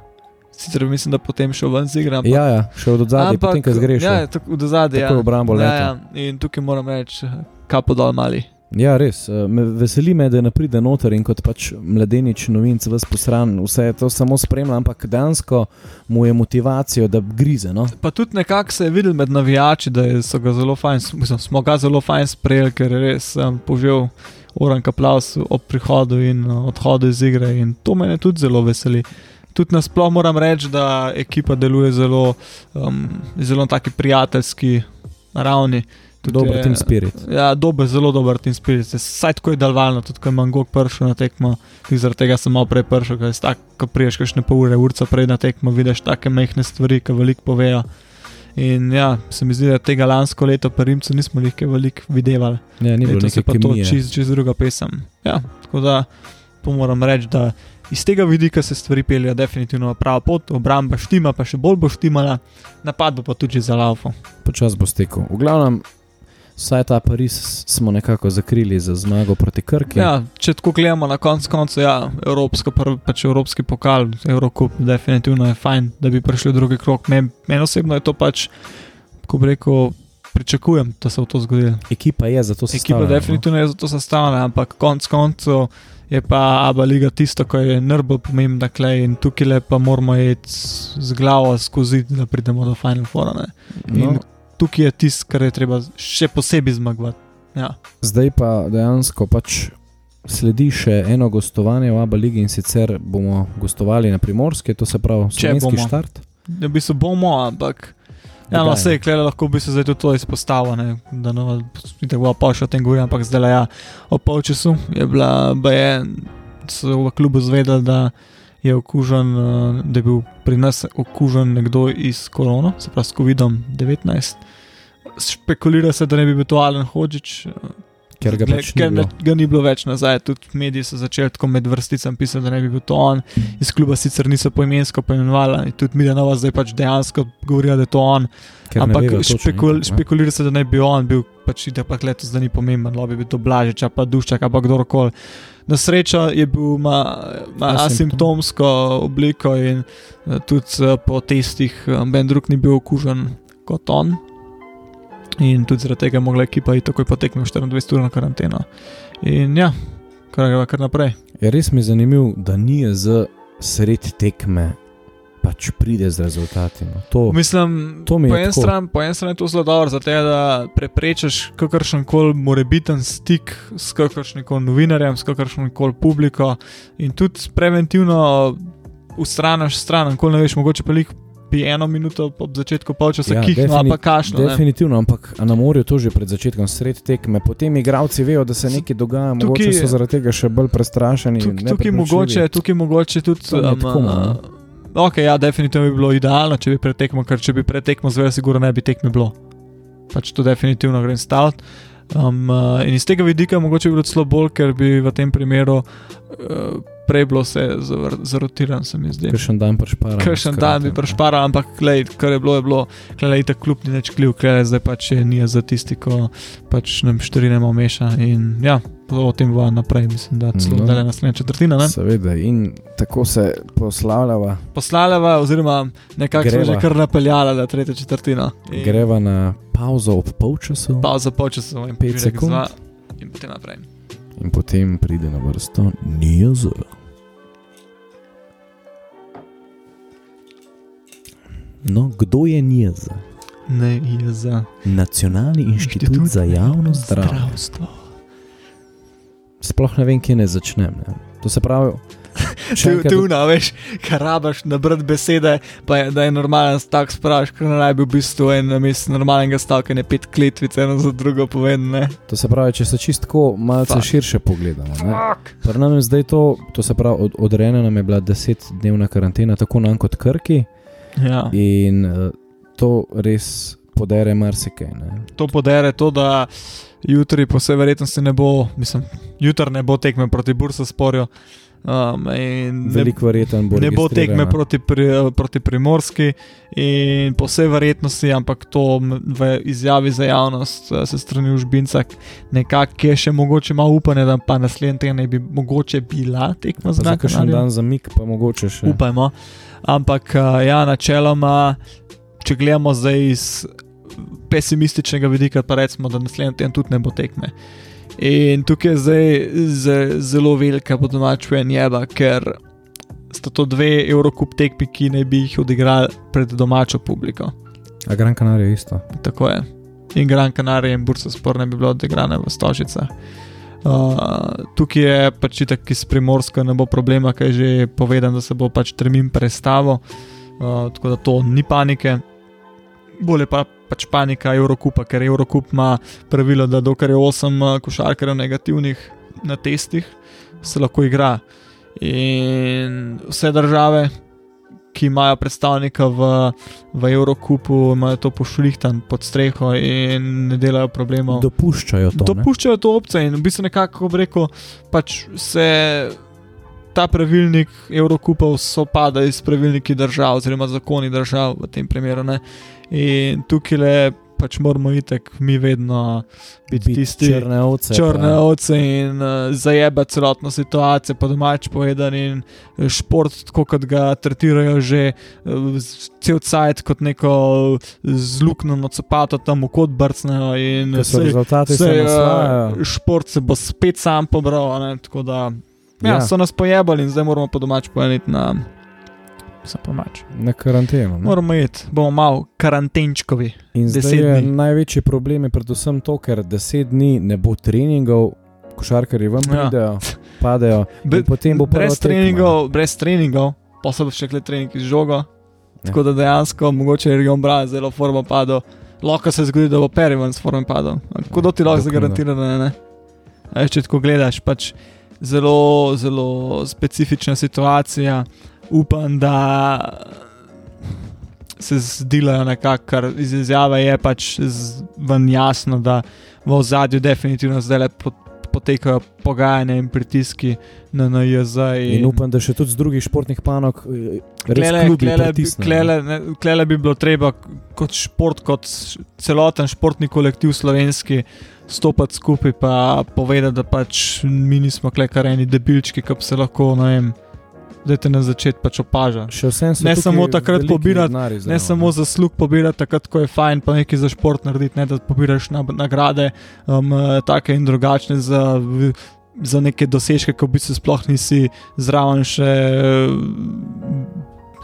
Speaker 2: Sicer mislim, da potem šel ven z igre. Ampak,
Speaker 1: Ja, ja, šel do zadaj, potem, ko zgreš.
Speaker 2: Ja, tako do zadaj.
Speaker 1: Takoj
Speaker 2: Ja.
Speaker 1: obrambo
Speaker 2: ja,
Speaker 1: leta.
Speaker 2: ja. In tukaj moram reči, kapo dol mali.
Speaker 1: Ja, res. eh, Me veseli me, da ne pride noter in kot pač mladenič, novinc, vse posran, vse to samo spremlja, ampak dejansko mu je motivacijo, da grize. No?
Speaker 2: Pa tudi nekako se je videl med navijači, da je- ga fajn, mislim, smo ga zelo fajn sprejeli, ker je res um, požel oran aplaus ob prihodu in uh, odhodu iz igre. In to me tudi zelo veseli. Tudi nasplošno moram reči, da ekipa deluje zelo, um, zelo na taki prijateljski ravni. Tudi
Speaker 1: Dober
Speaker 2: je-
Speaker 1: team spirit.
Speaker 2: Ja, dober, zelo dober team spirit. Saj tako je daljno, tudi ko je Mangok prišel na tekmo, zaradi tega sem malo prej prišel, ker si tako, ko priješ kakšne pol ure, urca prej na tekmo, vidiš take mehke stvari, ki veliko povejo. In ja, se mi zdi, da tega lansko leto pri Rimcu nismo jih kaj veliko videvali.
Speaker 1: Ja, ni bilo
Speaker 2: je
Speaker 1: neke
Speaker 2: pa to čist, čist druga pesem. Ja, tako da to moram reči, da iz tega vidika se stvari peljejo definitivno na pravo pot, obramba štima, pa še bolj bo štimala, napad bo pa tudi za laufo.
Speaker 1: Počas bo stekel. V glavnem, vsaj ta Pariz smo nekako zakrili za zmago proti Krki.
Speaker 2: Ja, če tako gledamo na koncu, koncu, ja, evropsko, pač evropski pokal, Eurocup, definitivno je fajn, da bi prišli v drugi krok. Meni men osebno je to pač, ko bi rekel, pričakujem, da se bo to zgodilo.
Speaker 1: Ekipa je za to
Speaker 2: Ekipa
Speaker 1: sestavljena. no.
Speaker 2: definitivno je za to sestavljena, ampak konc koncev je pa Abu Leiga tisto, kar je najbolj pomembno, klej in tukaj le pa moramo iti z glavo skozi, da pridemo do Final Foura. ne.
Speaker 1: No,
Speaker 2: In tukaj je tisto, kar je treba še posebej zmagovati. Ja.
Speaker 1: zdaj pa dejansko pač sledi še eno gostovanje v Abu Leigi in sicer bomo gostovali na primorske, to se pravi
Speaker 2: Če bomo.
Speaker 1: štart.
Speaker 2: Ja, v bistvu bomo, ampak. Ja, no, vse, klej lahko bi se zdaj tudi to izpostavil, ne, da no, tako bo pa še o tem govoril, ampak zdaj le ja, o polčasu je bila, ba je, so v klubu zvedeli, da je okužen, eh, da je bil pri nas okužen nekdo iz korona, se pravi s COVID-19. Špekulira se, da ne bi bil to Alen Hodžič,
Speaker 1: Ker ga pač ni
Speaker 2: ker ne,
Speaker 1: bilo.
Speaker 2: ga ni bilo več nazaj. Tudi mediji so začeli tako med vrsticami pisati, da ne bi bil to on. Iz kluba sicer niso poimensko poimenovali, tudi Mida Nova zdaj pač dejansko govorijo, da je to on.
Speaker 1: Ker ne
Speaker 2: Ampak
Speaker 1: točno
Speaker 2: špekul,
Speaker 1: itak, ne.
Speaker 2: špekulira se, da naj bi on bil, pač ide pa letos, da ni pomemben, da bi bil to Blažič, pa Duščak, pa kdorkoli. Na srečo je bil ima, ima
Speaker 1: Asimptom.
Speaker 2: asimptomsko obliko in eh, tudi eh, po testih eh, Ben drug ni bil okužen kot on. In tudi zaradi tega je mogla ekipa iti takoj potekmi 24 ur na karanteno. In ja, kar greva kar naprej.
Speaker 1: Je res mi je zanimivo, da ni z sred tekme pač pride z rezultati. No. To,
Speaker 2: Mislim,
Speaker 1: to mi je
Speaker 2: po eni strani, po eni strani je to zelo dobro, zato da preprečiš kakršen koli morebiten stik s kakršnim koli novinarjem, s kakršnim koli publiko in tudi preventivno ustraniš stran, kol ne veš, mogoče pa jih bi eno minuto ob začetku polčasa
Speaker 1: Ja,
Speaker 2: kihno ali
Speaker 1: defini-
Speaker 2: pa kašno. ne.
Speaker 1: Definitivno, ampak a na morju to že pred začetkom sred tekme. Potem igravci vejo, da se nekaj dogaja,
Speaker 2: tukaj-
Speaker 1: mogoče so zaradi tega še bolj prestrašeni.
Speaker 2: Tuk, tukaj, mogoče, tukaj mogoče tudi
Speaker 1: je tako malo,
Speaker 2: ok, ja, definitivno bi bilo idealno, če bi pretekmo, ker če bi pretekmo zelo, sigurno ne bi tekme bilo. Pač to definitivno grem staviti. Um, uh, in iz tega vidika mogoče bi bilo celo bolj, ker bi v tem primeru uh, prej bilo vse zarotirano, se mi zdi.
Speaker 1: Kršen dan prešparal.
Speaker 2: Kršen dan bi prešparal, ampak glej, kar je bilo, je bilo, glej, ta kljub ni več kljuv, glej, zdaj pač je nije za tisti, ko pač nam štirinemo meša. In ja, o tem bo naprej, mislim, da celo no, naslednja četrtina. Ne?
Speaker 1: Seveda, in tako se poslavljava.
Speaker 2: Poslavljava, oziroma nekako se že kar napeljala na tretjo četrtino.
Speaker 1: In... Greva na pauzo ob polčasu.
Speaker 2: Pauzo ob polčasu, in
Speaker 1: pet sekund.
Speaker 2: In potem naprej.
Speaker 1: In potem pride na vrsto Niaz. No, kdo je Niaz?
Speaker 2: Ne, je za
Speaker 1: Nacionalni inštitut, inštitut za javno zdravstvo. zdravstvo sploh ne vem, kje ne začnem. Ne. To se pravi.
Speaker 2: Ti tu naveš, kar rabaš na brd besede, pa je, da je normalen stavek spraš, ker naj bi v bistvu en namest normalnega stavka ne pet kletvic, eno za drugo povedane.
Speaker 1: To se pravi, če se čistko malce Fuck. širše pogledamo. Nam je zdaj to, to se pravi, od, odrejena nam je bila desetdnevna karantena, tako nam kot Krki.
Speaker 2: Ja.
Speaker 1: In uh, to res podere marsikaj.
Speaker 2: To podere to, da jutri po vsej verjetnosti ne bo, mislim, jutri ne bo tekme proti Bursa sporju. Um,
Speaker 1: Veliko verjetno bo.
Speaker 2: Ne bo tekme proti, pri, proti Primorski, in po vsej verjetnosti, ampak to v izjavi za javnost eh, se strani užbinca, nekako je še mogoče malo upanje, da pa naslednji teden bi mogoče bila tekma
Speaker 1: za nekaj. Še en dan za mik, pa mogoče še.
Speaker 2: Upajmo. Ampak eh, ja, načeloma, če gledamo zdaj iz pesimističnega vidika, pa recimo, da naslednji teden tudi ne bo tekme. In tukaj je zdaj zelo velika podomačuje njeba, ker sta to dve Evropi tekmi, ki naj bi jih odigrali pred domačo publiko.
Speaker 1: A Gran Canaria je isto.
Speaker 2: Tako je. In Gran Canaria in Bursa spor ne bi bilo odigrane v Stožicah. Uh, tukaj je pač tako iz primorska, ne bo problema, kaj že povedal, da se bo pač termin predstavil, uh, tako da to ni panike. Bolje pa pač panika Eurokupa, ker Eurokup ima pravilo, da dokler je 8 eh, košarkarjev negativnih na testih, se lahko igra. In vse države, ki imajo predstavnika v, v Eurokupu, imajo to pošlihtan pod streho in ne delajo problemov.
Speaker 1: Dopuščajo to.
Speaker 2: Dopuščajo to opcije in v bistvu nekako rekel, pač se. Ta pravilnik Evrokupov sopada iz pravilniki držav, oziroma zakoni držav v tem primeru. Ne? In tukaj le pač moramo iti, mi vedno biti Bit tisti
Speaker 1: črne ovce.
Speaker 2: Črne ovce in uh, zajeba celotno situacijo, po domač povedan. In eh, šport, tako kot ga tretirajo že uh, cel cajt, kot neko zluknjeno copato tam v kot brcnejo. In
Speaker 1: se, rezultati se, se uh,
Speaker 2: šport se bo spet sam pobral. Ne, tako da ja, ja. so nas pojebali in zdaj moramo po domač povedati na za pomač.
Speaker 1: Na karanteno. Ne?
Speaker 2: Moramo iti, bomo malo karantenčkovi.
Speaker 1: In zdaj je dni. največji problem, je predvsem to, ker deset dni ne bo treningov, košarkari vam ja. pridejo, padejo. Be, potem bo
Speaker 2: brez treningov, tekma. brez treningov, pa so še kle treningi z žogo. Ja. Tako da dejansko mogoče je region bral, zelo forma padel. Lahko se zgodi, da bo perivan s formom padel. Kako do ti lahko zagarantira, da ne? ne? Eš, če tako gledaš, pač zelo, zelo specifična situacija upam, da se zdelajo nekako, kar iz izjave je pač ven jasno, da v zadju definitivno zdaj le potekajo pogajanja in pritiski na NJZ.
Speaker 1: In, in upam, da še tudi z drugih športnih panog. Eh, klele,
Speaker 2: klele, klele, ne, klele bi bilo treba kot šport, kot celoten športni kolektiv slovenski. Stopiti skupaj in povedati, da pač mi nismo klekareni debilčki, ki bi se lahko, ne vem, da te na začetku pač opaža. Ne samo takrat pobirati, ne samo za slug pobirati, takrat ko je fajn, pa nekaj za šport narediti, ne da pobiraš na, nagrade, um, take in drugačne za, za neke dosežke, ko bi se sploh nisi zraven še.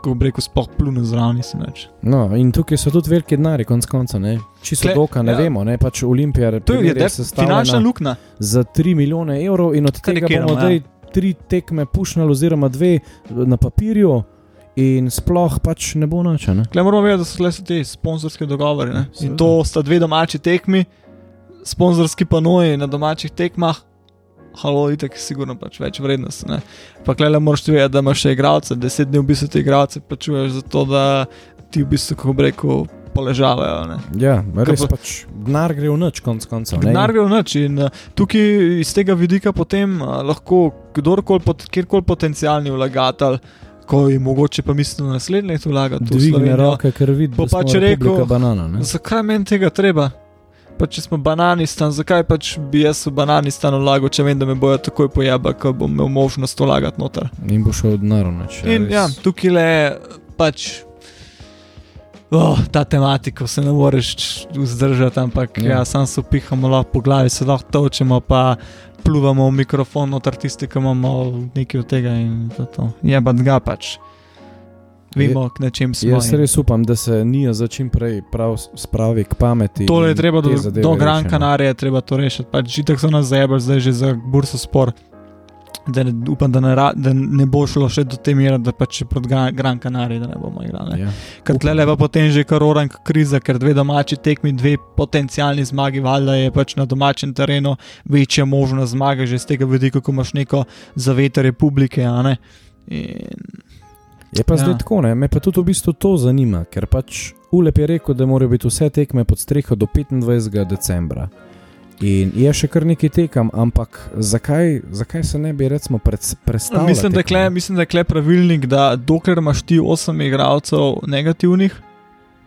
Speaker 2: Ko bi rekel, sploh plunil zraven, nisi več.
Speaker 1: No, in tukaj so tudi veliki denari, konc konca, ne. Čisto doka, ne ja. vemo, ne pač Olimpija.
Speaker 2: To je finančna luknja.
Speaker 1: Za 3 milijone evrov in od tega bomo zdaj. Tri tekme pušnali, oziroma dve na papirju. In sploh pač ne bo noč.
Speaker 2: Klej moramo vedeti, da so le ti sponzorski dogovori. In to sta dve domači tekmi, sponzorski panoji na domačih tekmah. halo, itek sigurno pač več vrednosti. ne. Pa klele moraš ti vedeti, da imaš še igralce, deset dni v bistvu te igralce plačuješ za to, da ti v bistvu, kako bi rekel, poležavajo. ne.
Speaker 1: Ja, res
Speaker 2: pa-
Speaker 1: pač denar gre v noč, konc koncev.
Speaker 2: Denar gre v noč in uh, tukaj iz tega vidika potem uh, lahko kdorkoli, pot, kjerkoli potencijalni vlagatelj, ko je mogoče pa misli na naslednje leto vlagati v
Speaker 1: Dvigne
Speaker 2: Slovenijo,
Speaker 1: roke, ker vidi,
Speaker 2: Bo
Speaker 1: da
Speaker 2: pač rekel,
Speaker 1: banana. Ne?
Speaker 2: zakaj meni tega treba? Pa če smo bananistan, zakaj pač bi jaz v bananistan vlagal, če vem, da me bojo takoj pojaba, ko bom imel možnost vlagati noter.
Speaker 1: In bo šel denar v noč.
Speaker 2: In
Speaker 1: res.
Speaker 2: ja, tukaj le pač. Oh, ta tematika se ne moreš vzdržati, ampak
Speaker 1: Ja.
Speaker 2: ja. Sam se upihamo lahko po glavi, se lahko točemo, pa pluvamo v mikrofon, noter tisti, ki imamo nekaj od tega in to. to. Je pa ga pač. Vemo, k nečem smo.
Speaker 1: Jaz
Speaker 2: in-
Speaker 1: res upam, da se Nija za čim prej prav spravi k pameti.
Speaker 2: Tole je treba do, do Gran
Speaker 1: reši, no.
Speaker 2: Canaria, je treba to rešiti. Pač žitek so nas zajebali, zdaj že za burso spor. Da ne, upam, da ne, ra- da ne bo šlo še do te mere, da pač proti Gran Canaria, da ne bomo igrali.
Speaker 1: Ja.
Speaker 2: Ker tle pa potem že kar orank kriza, ker dve domači tekmi, dve potencijalni zmagi, valjda je pač na domačem terenu večja možnost zmage, že z tega vidika, ko imaš neko zavete republike. a ne. In
Speaker 1: Je pa
Speaker 2: Ja.
Speaker 1: zdaj tako, ne? me pa tudi v bistvu to zanima, ker pač Ulep je rekel, da morajo biti vse tekme pod streho do 25. decembra. In je še kar nekaj tekem, ampak zakaj, zakaj se ne bi recimo?
Speaker 2: Mislim, da je kle, mislim, da je kle pravilnik, da dokler imaš ti osem igralcev negativnih,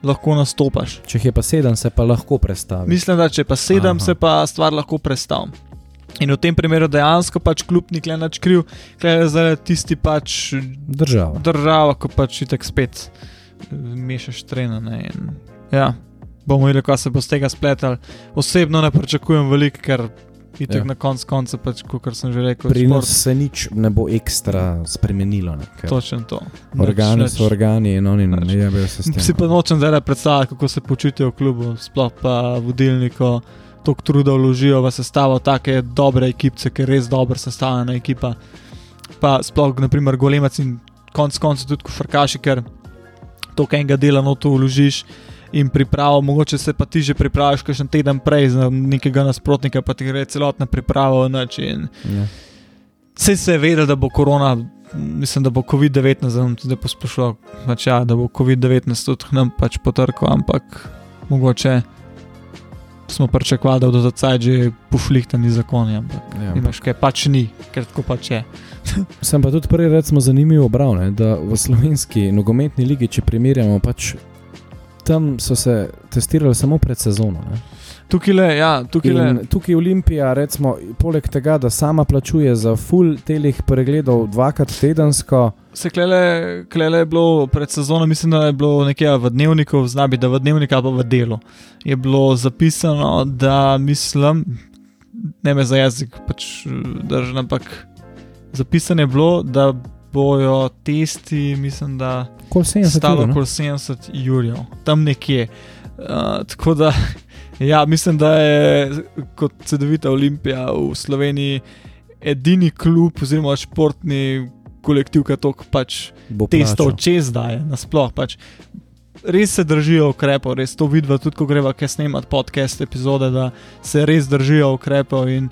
Speaker 2: lahko nastopaš.
Speaker 1: Če je pa sedem, se pa lahko predstavi.
Speaker 2: Mislim, da če pa sedem,
Speaker 1: Aha.
Speaker 2: se pa stvar lahko predstavlja. In v tem primeru dejansko pač kljub ni kle nač kriv, kle je zdaj tisti pač
Speaker 1: Država.
Speaker 2: država, ko pač itek spet eh, mešaš trena. Ne, in, ja, bomo videli, kaj se bo z tega spletal. Osebno ne pričakujem veliko, ker itek
Speaker 1: Ja.
Speaker 2: na koncu konca, pač, kot sem že rekel,
Speaker 1: Pri nas se nič ne bo ekstra spremenilo. Ne?
Speaker 2: Točno to.
Speaker 1: Organi
Speaker 2: Nič,
Speaker 1: so organi in oni ne jabejo se s tem.
Speaker 2: Si pa nočem zdaj predstavljati, kako se počutijo v klubu, sploh pa vodilni, ko toliko truda vložijo v sestavo take dobre ekipe, ki je res dobro sestavljena ekipa. Pa sploh, naprimer, golemac in konc koncev tudi košarkaši, ker toliko enega dela noto vložiš. In pripravo, mogoče se pa ti že pripraviš, kakšen teden prej za nekega nasprotnika, pa ti gre celotna priprava v noč. In
Speaker 1: Ja.
Speaker 2: Vse se je vedelo, da bo korona, mislim, da bo COVID-19, zdaj bom tudi pospešil, pač ja, da bo COVID-19 tudi nam pač potrkal, ampak mogoče smo pričakovali, da bodo za caj že pošlihtani zakoni, ampak
Speaker 1: Ja,
Speaker 2: imaš kaj, pač ni, ker tako pač je.
Speaker 1: Sem pa tudi prej recimo zanimivo obral, ne, da v slovenski nogometni ligi, če primerjamo, pač tam so se testirali samo pred sezono. Ne.
Speaker 2: Tukaj le, ja, tukaj le.
Speaker 1: Tukaj Olimpija, recimo, poleg tega, da sama plačuje za full telih pregledov dvakrat tedensko,
Speaker 2: Se klele, klele je bilo pred sezono, mislim, da je bilo nekje v dnevniku, znabi, da v dnevniku ali pa v delu. Je bilo zapisano, da mislim, ne me za jezik pač držim, ampak zapisano je bilo, da bojo testi, mislim, da
Speaker 1: kot 70
Speaker 2: stalo okoli 70 jurjev, tam nekje. Uh, tako da, ja, mislim, da je kot CD-vita Olimpija v Sloveniji edini klub oziroma športni kolektiv, ki to pač testov čez daje, nasploh pač. Res se držijo ukrepov, res to vidimo, tudi ko greva kaj snemati podcast epizode, da se res držijo ukrepov in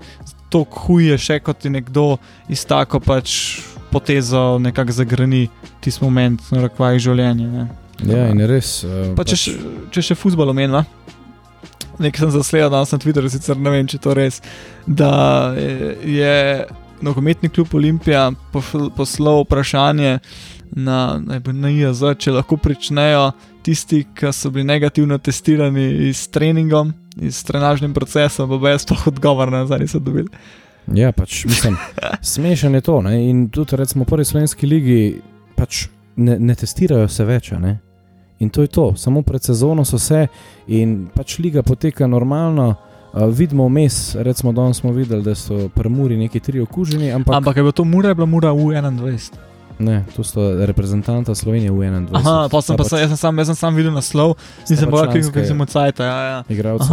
Speaker 2: to huje še kot ti nekdo iz tako pač potezo nekako zagrani tisti moment, na rekvajih življenja. Ne.
Speaker 1: Ja, in res. Uh,
Speaker 2: Pa če, še, če še futbol omenjava, nekaj sem zasledil danes na Twitterju, sicer ne vem, če to res, da je, je nogometni klub Olimpija poslal vprašanje na, bo na IAZ, če lahko pričnejo tisti, ki so bili negativno testirani s treningom, s trenažnim procesom, pa brez toho odgovora nazaj niso dobili.
Speaker 1: Ja, pač mislim, smešen je to. Ne? In tudi recimo v prvi slovenski ligi pač ne, ne testirajo se več. Ne? In to je to, samo pred sezono so se in pač liga poteka normalno. Uh, vidimo vmes, recimo danes smo videli, da so prmuri neki tri okuženi, ampak, ampak
Speaker 2: je bilo to mura, je bila mura U21.
Speaker 1: ne, to so reprezentanta Slovenije v 21.
Speaker 2: Aha, pa sem pa, pa jaz sem sam, jaz sem sam videl naslov, nisem pa
Speaker 1: članske
Speaker 2: kako sem od sajta. Ja, ja.
Speaker 1: Igralci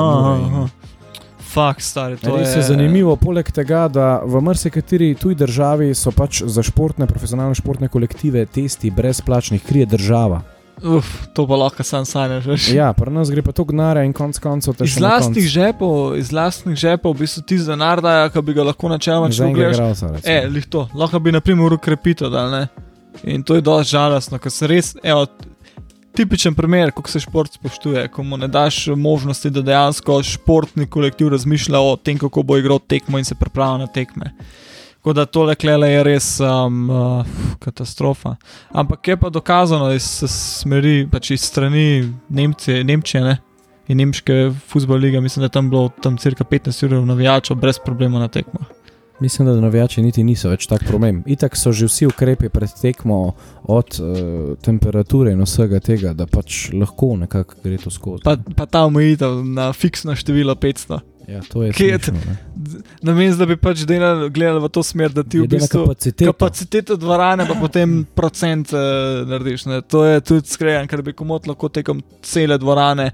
Speaker 2: Fak, stari, to
Speaker 1: Res
Speaker 2: je
Speaker 1: je zanimivo, poleg tega, da v marsikateri tuji državi so pač za športne, profesionalne športne kolektive testi brezplačnih, krije država.
Speaker 2: Uf, to pa lahko sam sanjaš. veš.
Speaker 1: Ja, pri nas gre pa to gnara in konc koncev te
Speaker 2: Iz
Speaker 1: na
Speaker 2: lastnih žepov, iz lastnih žepov, v bistvu ti denar dajo, ki bi ga lahko načeloma če
Speaker 1: recimo.
Speaker 2: E, lih to, lahko bi naprimer ukrepitev dal, ne? In to je dosti žalostno, ker se res, evo, tipičen primer, kako se šport spoštuje, ko mu ne daš možnosti, da dejansko športni kolektiv razmišlja o tem, kako bo igral tekmo in se pripravlja na tekme. Tako da tole klele je res um, uh, katastrofa. Ampak je pa dokazano iz smeri, pač iz strani Nemcije, Nemčije ne? in Nemške futbol lige, mislim, da je tam bilo tam cirka 15 ur navijačev brez problema na tekmah.
Speaker 1: Mislim, da navijači niti niso več tak problem. Itak so že vsi ukrepi pred tekmo, od uh, temperature in vsega tega, da pač lahko nekako gre to skozi.
Speaker 2: Pa, pa ta omejitev na fiksno število 500.
Speaker 1: ja, to je
Speaker 2: Kje je
Speaker 1: smešno, ne.
Speaker 2: Namesto da bi pač delali, gledali v to smer, da ti v
Speaker 1: Glede na
Speaker 2: bistvu
Speaker 1: kapaciteto.
Speaker 2: kapaciteto dvorane, pa potem procent uh, narediš. Ne. To je tudi skrejan, ker bi komot lahko tekom cele dvorane.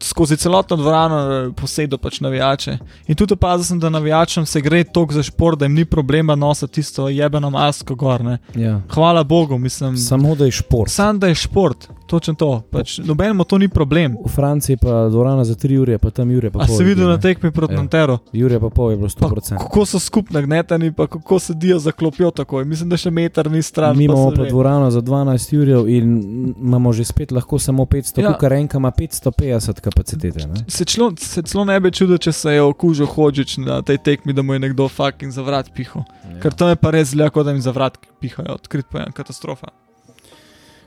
Speaker 2: Skozi celotno dvorano eh, posedel pač navijače. In tudi opazil sem, da navijačem se gre toliko za šport, da jim ni problema nositi tisto jebeno masko gor. Ne.
Speaker 1: Ja.
Speaker 2: Hvala Bogu, mislim.
Speaker 1: Samo da je šport.
Speaker 2: Sam da je šport, točno to. Pač, nobenemu to ni problem.
Speaker 1: V Franciji pa dvorana za 3 ure, pa tam Jure pa
Speaker 2: A
Speaker 1: pol.
Speaker 2: si videl
Speaker 1: ljudi,
Speaker 2: na
Speaker 1: ne.
Speaker 2: tekmi proti
Speaker 1: Ja.
Speaker 2: Nanteru?
Speaker 1: Jure pa pol je bilo
Speaker 2: Pa
Speaker 1: 100%.
Speaker 2: kako so skupno gneteni, pa kako sedijo za klopjo tako. Mislim, da še meter ni stran.
Speaker 1: Mi
Speaker 2: pa
Speaker 1: imamo pa
Speaker 2: že-
Speaker 1: dvorano za 12 ur in imamo že spet lahko samo 500,
Speaker 2: Ja.
Speaker 1: ja. kar enka ima 550 kapacitete. Ne?
Speaker 2: Se celo, se celo ne bi čudil, če se je okužil Hodžič na tej tekmi, da mu je nekdo fucking zavrat pihal. Ja. Ker to je pa res zelo, kot da jim zavrat pihajo, odkrit pa je katastrofa.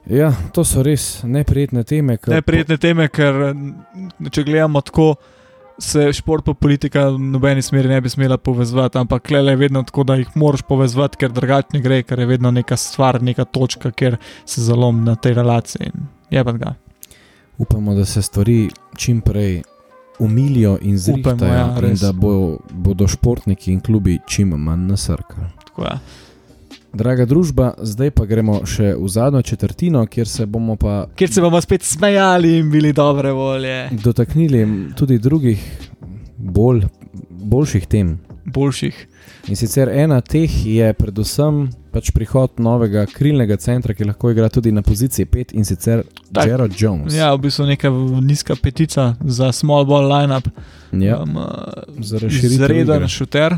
Speaker 1: Ja, to so res neprijetne teme. ker-
Speaker 2: Neprijetne teme, ker če gledamo tako, se šport pa politika v nobeni smeri ne bi smela povezati, ampak le je vedno tako, da jih moraš povezati, ker drugače ne gre, ker je vedno neka stvar, neka točka, kjer se zalom na tej relaciji. in Je pa ga.
Speaker 1: Upamo, da se stvari čim prej umilijo in zrihtajo,
Speaker 2: Upajmo, ja,
Speaker 1: in
Speaker 2: res.
Speaker 1: da bo, bodo športniki in klubi čim manj nasrkali.
Speaker 2: Je.
Speaker 1: Draga družba, zdaj pa gremo še v zadnjo četrtino, kjer se bomo pa
Speaker 2: Ker se bomo spet smejali in bili dobre volje,
Speaker 1: dotaknili tudi drugih bolj, boljših tem.
Speaker 2: Boljših.
Speaker 1: In sicer ena teh je predvsem pač prihod novega krilnega centra, ki lahko igra tudi na poziciji 5 in sicer
Speaker 2: Tak.
Speaker 1: Jared Jones.
Speaker 2: Ja, v bistvu neka nizka petica za small ball lineup.
Speaker 1: ja
Speaker 2: Um,
Speaker 1: za razširitev.
Speaker 2: Zreden
Speaker 1: igre.
Speaker 2: šuter,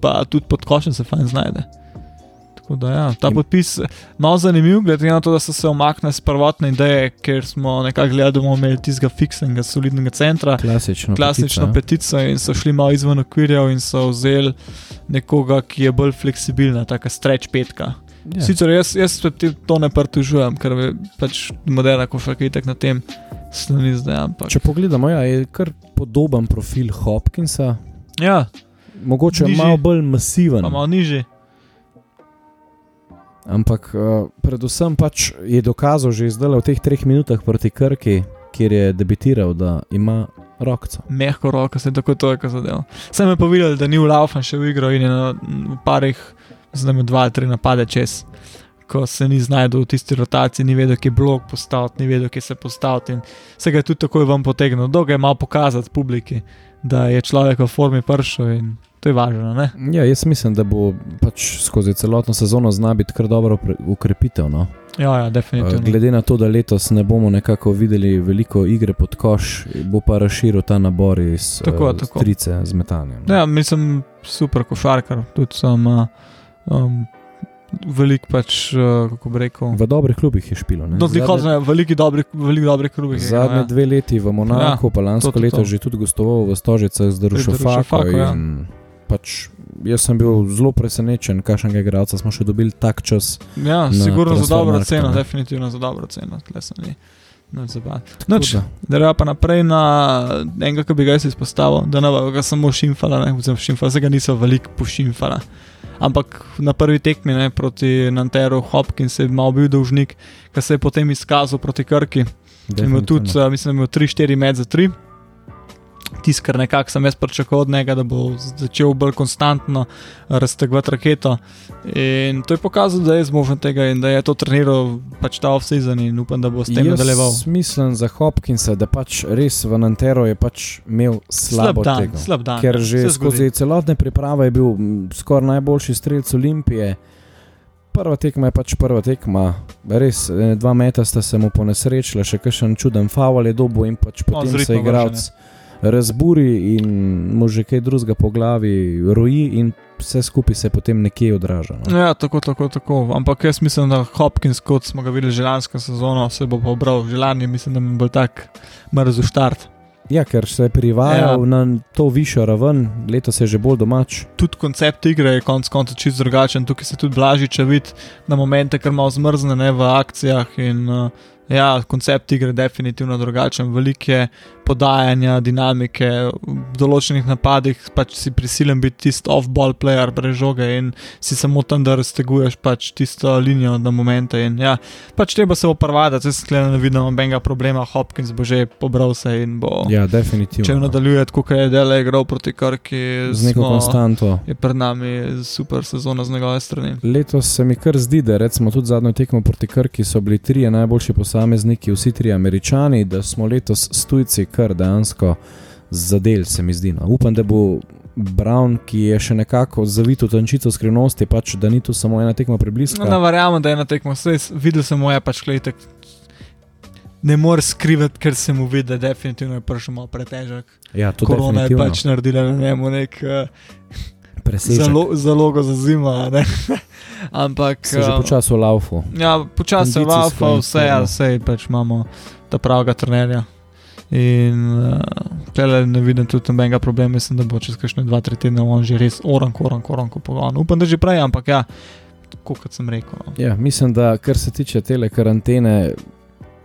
Speaker 2: pa tudi pod košem se fajn znajde. Tako da, ja, ta
Speaker 1: In-
Speaker 2: podpis je malo zanimiv, glede na to, da so se omaknili z prvotne ideje, ker smo nekako gledali, da bomo imeli tistega fiksnega, solidnega centra,
Speaker 1: Klasično.
Speaker 2: klasično
Speaker 1: petica,
Speaker 2: petico in so šli malo izven okvirjev in so vzeli nekoga, ki je bolj fleksibilna, taka streč petka.
Speaker 1: ja.
Speaker 2: Sicer jaz, jaz to ne pritužujem, ker je pač moderna košarka itek na tem sloni zdaj. Ampak.
Speaker 1: Če pogledamo, ja, je kar podoben profil Hopkinsa,
Speaker 2: Ja,
Speaker 1: mogoče
Speaker 2: Nižji.
Speaker 1: malo bolj masiven.
Speaker 2: pa malo nižji.
Speaker 1: Ampak uh, predvsem pač je dokazal že zdaj v teh treh minutah proti Krki, kjer je debitiral, da ima rokco.
Speaker 2: mehko roko, se tako to je, kar zadeva. Sem je pa videl, da ni v Laufan še v igro in je na v parih, ima dva, tri napade čez. Ko se ni znašel v tisti rotaciji, ni vedel, kje blok postaviti, ni vedel, kje se postaviti. In se ga je tudi takoj ven potegnil. Dolgo je malo pokazati publiki, da je človek v formi pršel in to je važno. Ne?
Speaker 1: Ja, jaz mislim, da bo pač skozi celotno sezono zna biti kar dobro ukrepitev. No?
Speaker 2: Ja, ja, definitivno.
Speaker 1: glede na to, da letos ne bomo nekako videli veliko igre pod koš, bo pa razširil ta nabor iz
Speaker 2: Tako,
Speaker 1: uh,
Speaker 2: tako.
Speaker 1: trice z metanjem. no.
Speaker 2: Ja, mislim, super košarkar, tudi sem uh, um, velik pač, uh, kako bi rekel.
Speaker 1: V dobrih klubih je špilo. ne.
Speaker 2: No,
Speaker 1: Zadnje-
Speaker 2: Zadnje, veliki dobri, veliki dobri klubi.
Speaker 1: Zadnje dve leti v Monaku, ja, pa lansko
Speaker 2: to, to,
Speaker 1: leto
Speaker 2: to.
Speaker 1: že tudi gostoval v Stožicah z.
Speaker 2: Darušafako, ja.
Speaker 1: Pač jaz sem bil zelo presenečen, kakšnega igralca smo še dobili tak čas.
Speaker 2: Ja, sigurno za dobro ceno, definitivno za dobro ceno. tle se ni- Noč,
Speaker 1: da,
Speaker 2: da pa naprej na enega, ki bi ga jaz izpostavil, da ne bo ga samo šimfala, ne vem, šimfala, zdaj ga niso veliko pošimfala. Ampak na prvi tekmi ne, proti Nanteru, Hopkins je mal bil dolžnik, ki se je potem izkazal proti Krki. Imel tudi, uh, mislim, da je imel 3-4 med za 3. Tisti, kar nekako sem jaz pričakoval od njega, da bo začel bolj konstantno raztegovati raketo. In to je pokazal, da je zmožen tega in da je to treniral pač ta off-season in upam, da bo s tem nadaljeval.
Speaker 1: Mislim za Hopkinsa, da pač res v Nanteru je pač imel
Speaker 2: Slab dan,
Speaker 1: tego.
Speaker 2: slab dan.
Speaker 1: Ker že skozi celotne priprave je bil skoraj najboljši strelec Olimpije. prva tekma je pač prva tekma. Res, eh, dva meta sta se mu ponesrečila, še kakšen čuden faul je dobo in pač
Speaker 2: No,
Speaker 1: potem
Speaker 2: z
Speaker 1: se
Speaker 2: ritma
Speaker 1: igralec razburi in mu že kaj drugega po glavi roji in vse skupaj se potem nekje odraža. No.
Speaker 2: Ja, tako, tako, tako. Ampak jaz mislim, da Hopkins, kot smo ga videli že lansko sezono, se bo pobral. Že lani mislim, da bo tak mrzel štart.
Speaker 1: Ja, ker se je privajal ja. na to višjo raven, letos je že bolj domač.
Speaker 2: Tudi koncept igre je konec koncev čist drugačen. Tukaj se tudi blažiče vidi na momente, ker malo zmrzne ne, v akcijah. In, uh, ja, koncept igre je definitivno drugačen. Veliko je podajanja, dinamike, v določenih napadih pač si prisilen biti tisti off-ball player brez žoge in si samo tam, da razteguješ pač tisto linijo na momente. In, ja, pač treba se opravati, jaz sklenem, da vidim nobenega problema, Hopkins bo že pobral se in bo.
Speaker 1: Ja, definitivno.
Speaker 2: Če nadaljuje tako, kot je delo igral proti Krki,
Speaker 1: z neko
Speaker 2: smo-
Speaker 1: konstanto.
Speaker 2: je pred nami super sezona z njegove strani.
Speaker 1: Letos se mi kar zdi, da recimo tudi zadnjo tekmo proti Krki so bili trije najboljši posamezniki, vsi trije američani, da smo letos s tujci kar dejansko zadel, se mi zdi. No. Upam, da bo Brown, ki je še nekako zavit v tančico skrivnosti, pač da ni tu samo ena tekma prebliska.
Speaker 2: No, ne verjamem, da je na tekmo. Saj, s- videl sem mu je pač gledaj. Ne moreš skrivati, ker se mu vidi, da definitivno je prišel malo pretežek.
Speaker 1: ja, to
Speaker 2: Korona je
Speaker 1: definitivno.
Speaker 2: pač naredila na njemu nek uh,
Speaker 1: Presežek.
Speaker 2: zalo, zalogo za zimo. a ne. Ampak.
Speaker 1: Se že
Speaker 2: eh,
Speaker 1: počasi laufu.
Speaker 2: Ja, počasi se
Speaker 1: Kondicijsko
Speaker 2: vafa,
Speaker 1: in
Speaker 2: vse, ja, vse pač imamo ta pravega trenerja. In uh, ne vidim tudi nobenega problema, mislim, da bo čez kakšne dva, tri tedne on že res oran, oran, oran, ko pogon. Upam, da že prej, ampak ja, kot sem rekel. No.
Speaker 1: Ja, mislim, da kar se tiče tele karantene,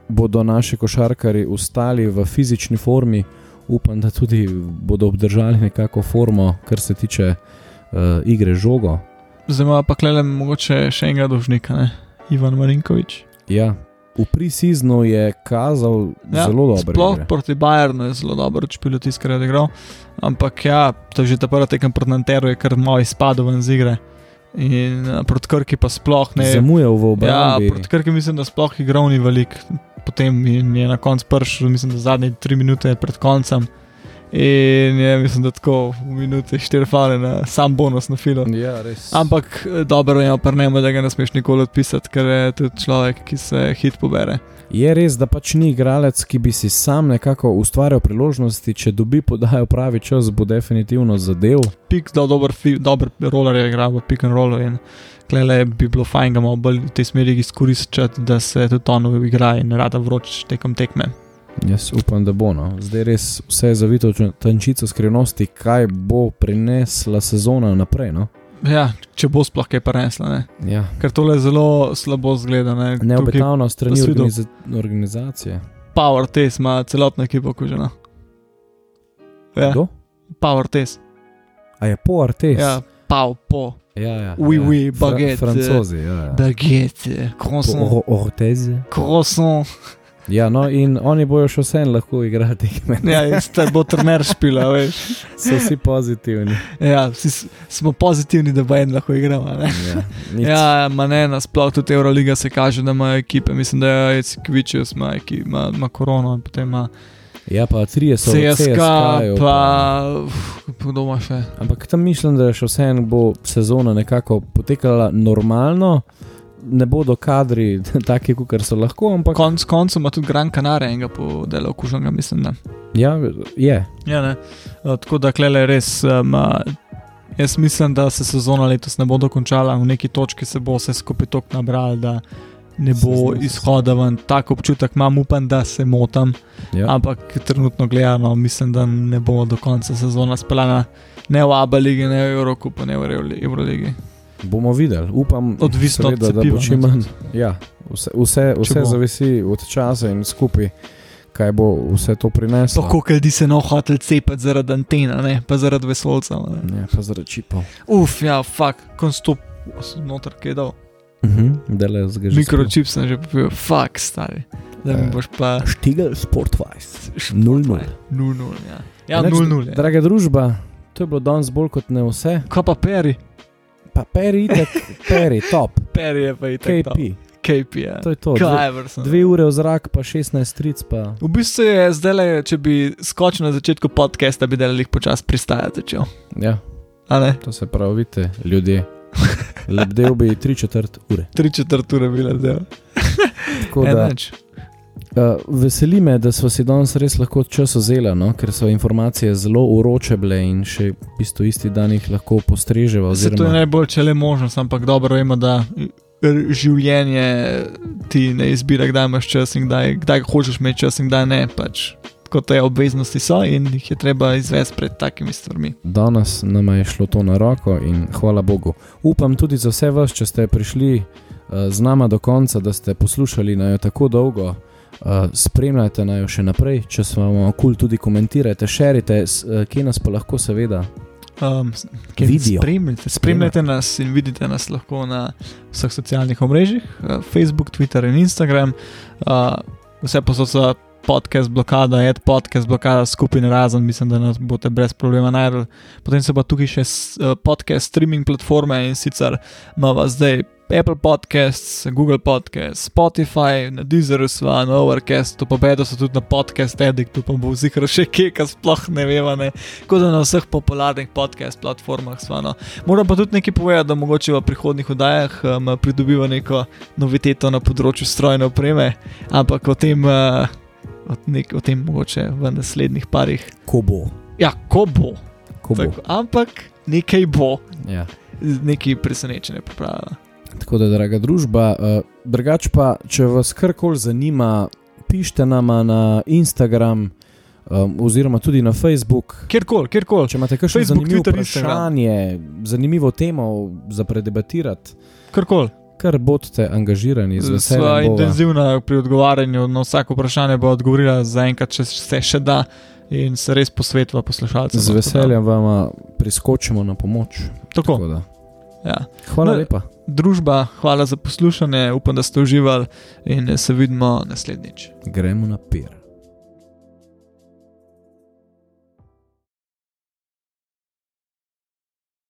Speaker 1: bodo naši košarkari ostali v fizični formi. Upam, da tudi bodo obdržali nekako formo, kar se tiče uh, igre žogo.
Speaker 2: Zdaj ima pa klele mogoče še enega dolžnika, ne? Ivan Marinkovič.
Speaker 1: Ja, v pre-seasonu je kazal ja, zelo dobro.
Speaker 2: Sploh
Speaker 1: igre.
Speaker 2: proti Bayernu je zelo dobro, če kar je odigral. Ampak ja, to je že ta prva tekem proti Nanteru, je kar malo izpadel ven z igre. In uh, proti Krki pa sploh ne.
Speaker 1: Zamujal v
Speaker 2: Ja,
Speaker 1: obrambi.
Speaker 2: proti Krki mislim, da sploh igral ni velik. Potem je na koncu prišel, mislim, da zadnje tri minute pred koncem. In je, mislim, da tako v minuti štiri fale na sam bonus na filo.
Speaker 1: Ja, res.
Speaker 2: Ampak eh, dobro je, pa ne, da ga ne smeš nikoli odpisati, ker je tudi človek, ki se hit pobere.
Speaker 1: Je res, da pač ni igralec, ki bi si sam nekako ustvarjal priložnosti, če dobi podajo pravi čas, bo definitivno zadev.
Speaker 2: Pik, da dober, fi- dober roller je igral v pick and rollu in klele bi bilo fajn ga malo bolj v tej smeri izkoriščati, da se tudi on igra in rada vroč tekom tekme.
Speaker 1: Jaz upam, da bo. No. Zdaj res vse je zavito v tančico skrivnosti, kaj bo prinesla sezona naprej. No.
Speaker 2: Ja, če bo sploh kaj prenesla, ne.
Speaker 1: Ja.
Speaker 2: Ker tole zelo slabo zgleda. Ne?
Speaker 1: Neobetavno strani organiza organizacije.
Speaker 2: Power Test ima celotno ekipo okužena. Ja,
Speaker 1: Kdo?
Speaker 2: Power Test.
Speaker 1: A je po Artes?
Speaker 2: Ja, Pow, po.
Speaker 1: ja, ja,
Speaker 2: Oui,
Speaker 1: ja.
Speaker 2: oui,
Speaker 1: Fra-
Speaker 2: baguette.
Speaker 1: Francozi, ja. ja.
Speaker 2: Baguette, croissant,
Speaker 1: Ortez.
Speaker 2: croissant.
Speaker 1: Ja, no, in oni bojo še vsem lahko igrati.
Speaker 2: Ja, ste bo trener špila, veš.
Speaker 1: So vsi pozitivni.
Speaker 2: Ja, vsi smo pozitivni, da bo en lahko igral.
Speaker 1: Ja, nič.
Speaker 2: Ja, ma ne, nasploh tudi Euroliga se kaže, da ima ekipe. Mislim, da je Cikvičius ima, ima, ima korono, potem ima
Speaker 1: ja, pa trije so v
Speaker 2: CSK,
Speaker 1: CSKA-ju,
Speaker 2: pa uf, kdo ima še.
Speaker 1: Ampak tam mislim, da še vseeno bo sezona nekako potekala normalno, ne bodo kadri taki, kot so lahko, ampak
Speaker 2: Konc koncev ima tudi Gran Canaria enega po delu okuženega, mislim. Da.
Speaker 1: ja, je.
Speaker 2: Ja, ne. Eh, Tako da klele res. Um, jaz mislim, da se sezona letos ne bo dokončala, v neki točki se bo vse skupaj tako nabralo, da ne bo izhoda ven. Tak občutek imam, upam, da se motim.
Speaker 1: Ja.
Speaker 2: Ampak trenutno gledano, mislim, da ne bo do konca sezona speljana ne v Abu Leigi, ne v Evropi, ne v Evroli- Evroligi.
Speaker 1: Bomo videli, upam,
Speaker 2: Odvisno od
Speaker 1: seveda, da bo čim manj. Ja, vse, vse, vse zavisi od časa in skupaj, kaj bo vse to prineslo.
Speaker 2: Tako, ker ljudi se no hotel cepiti zaradi antena, ne? pa zaradi vesolcev. ne.
Speaker 1: Ja, pa zaradi čipov.
Speaker 2: Uf, ja, fuck, konstop, noter kaj dal.
Speaker 1: Mhm, Dele zgaži.
Speaker 2: Mikročip sem že popil, fuck, stari. Da mi
Speaker 1: Eh,
Speaker 2: boš pa.
Speaker 1: Štigel Sportwise. 0-0.
Speaker 2: 0-0, ja. Ja,
Speaker 1: Enač,
Speaker 2: 0-0. Ja.
Speaker 1: Draga družba, to je bilo danes bolj kot ne vse.
Speaker 2: Kaj pa peri?
Speaker 1: Pa peri, peri, top,
Speaker 2: Peri je pa i tako.
Speaker 1: KP.
Speaker 2: KP, ja.
Speaker 1: To je to. Dve, dve ure v zrak, pa 16 stric. Pa.
Speaker 2: V bistvu je zdaj, le, če bi skočil na začetku podcasta, bi delal jih počasi pristajati začel.
Speaker 1: Ja,
Speaker 2: A ne?
Speaker 1: to se pravi, vidite, ljudje. Lebdel bi tri četrt ure.
Speaker 2: Tri četrt ure bi lebdel.
Speaker 1: Tako da, uh, veseli me, da smo si danes res lahko čas vzeli, no? ker so informacije zelo uroče bile in še bistvu isti dan jih lahko postrežemo.
Speaker 2: Oziroma...
Speaker 1: Oziroma...
Speaker 2: To je najbolj, če le možnost, ampak dobro vemo, da življenje ti ne izbira, kdaj imaš čas in kdaj, kdaj hočeš imeti čas in kdaj ne. Pač. Kot te obveznosti so in jih je treba izvesti pred takimi stvarmi.
Speaker 1: Danes nam je šlo to na roko in hvala Bogu. Upam tudi za vse vas, če ste prišli uh, z nama do konca, da ste poslušali na jo tako dolgo. Uh, spremljajte naj jo še naprej, če se vam kul, tudi komentirajte, širite, uh, kje nas pa lahko, seveda.
Speaker 2: Um, spremljajte, spremljajte nas in vidite nas lahko na vseh socialnih omrežjih, uh, Facebook, Twitter in Instagram. Uh, vse posod so podcast blokada, ad podcast blokada, skupina razen, mislim, da nas boste brez problema najdel. Potem so pa tukaj še podcast streaming platforme in sicer imamo zdaj Apple Podcasts, Google Podcasts, Spotify, na Deezeru, sva, na Overcast, to pa bedo so tudi na podcast Addictu, pa bo vzikro še kje, kar sploh ne veva, ne. Kot da na vseh popularnih podcast platformah sva. No. Moram pa tudi nekaj povedati, da mogoče v prihodnih oddajah um, pridobiva neko noviteto na področju strojne opreme, ampak o tem. Uh, Nek, o tem mogoče v naslednjih parih.
Speaker 1: Ko bo.
Speaker 2: Ja, ko bo.
Speaker 1: Ko bo.
Speaker 2: Tako, ampak nekaj bo.
Speaker 1: Ja.
Speaker 2: Nekaj presenečenja pripravlja.
Speaker 1: Tako da, draga družba, uh, drugače pa, če vas karkoli zanima, pišite nama na Instagram. Um, oziroma tudi na Facebook.
Speaker 2: Kjerkoli, kjerkoli.
Speaker 1: Če imate kakšno zanimivo Twitter, vprašanje, Instagram. zanimivo temo za predebatirati,
Speaker 2: kjerkoli.
Speaker 1: Kar bodite angažirani, z veseljem.
Speaker 2: Sva intenzivna pri odgovarjanju na vsako vprašanje, bo odgovorila za enkrat, če se še da in se res posvetva poslušalcem.
Speaker 1: Z veseljem vam priskočimo na pomoč.
Speaker 2: Tako.
Speaker 1: Tako
Speaker 2: ja.
Speaker 1: Hvala no, lepa.
Speaker 2: Družba, hvala za poslušanje, upam, da ste uživali in se vidimo naslednjič.
Speaker 1: Gremo na pier.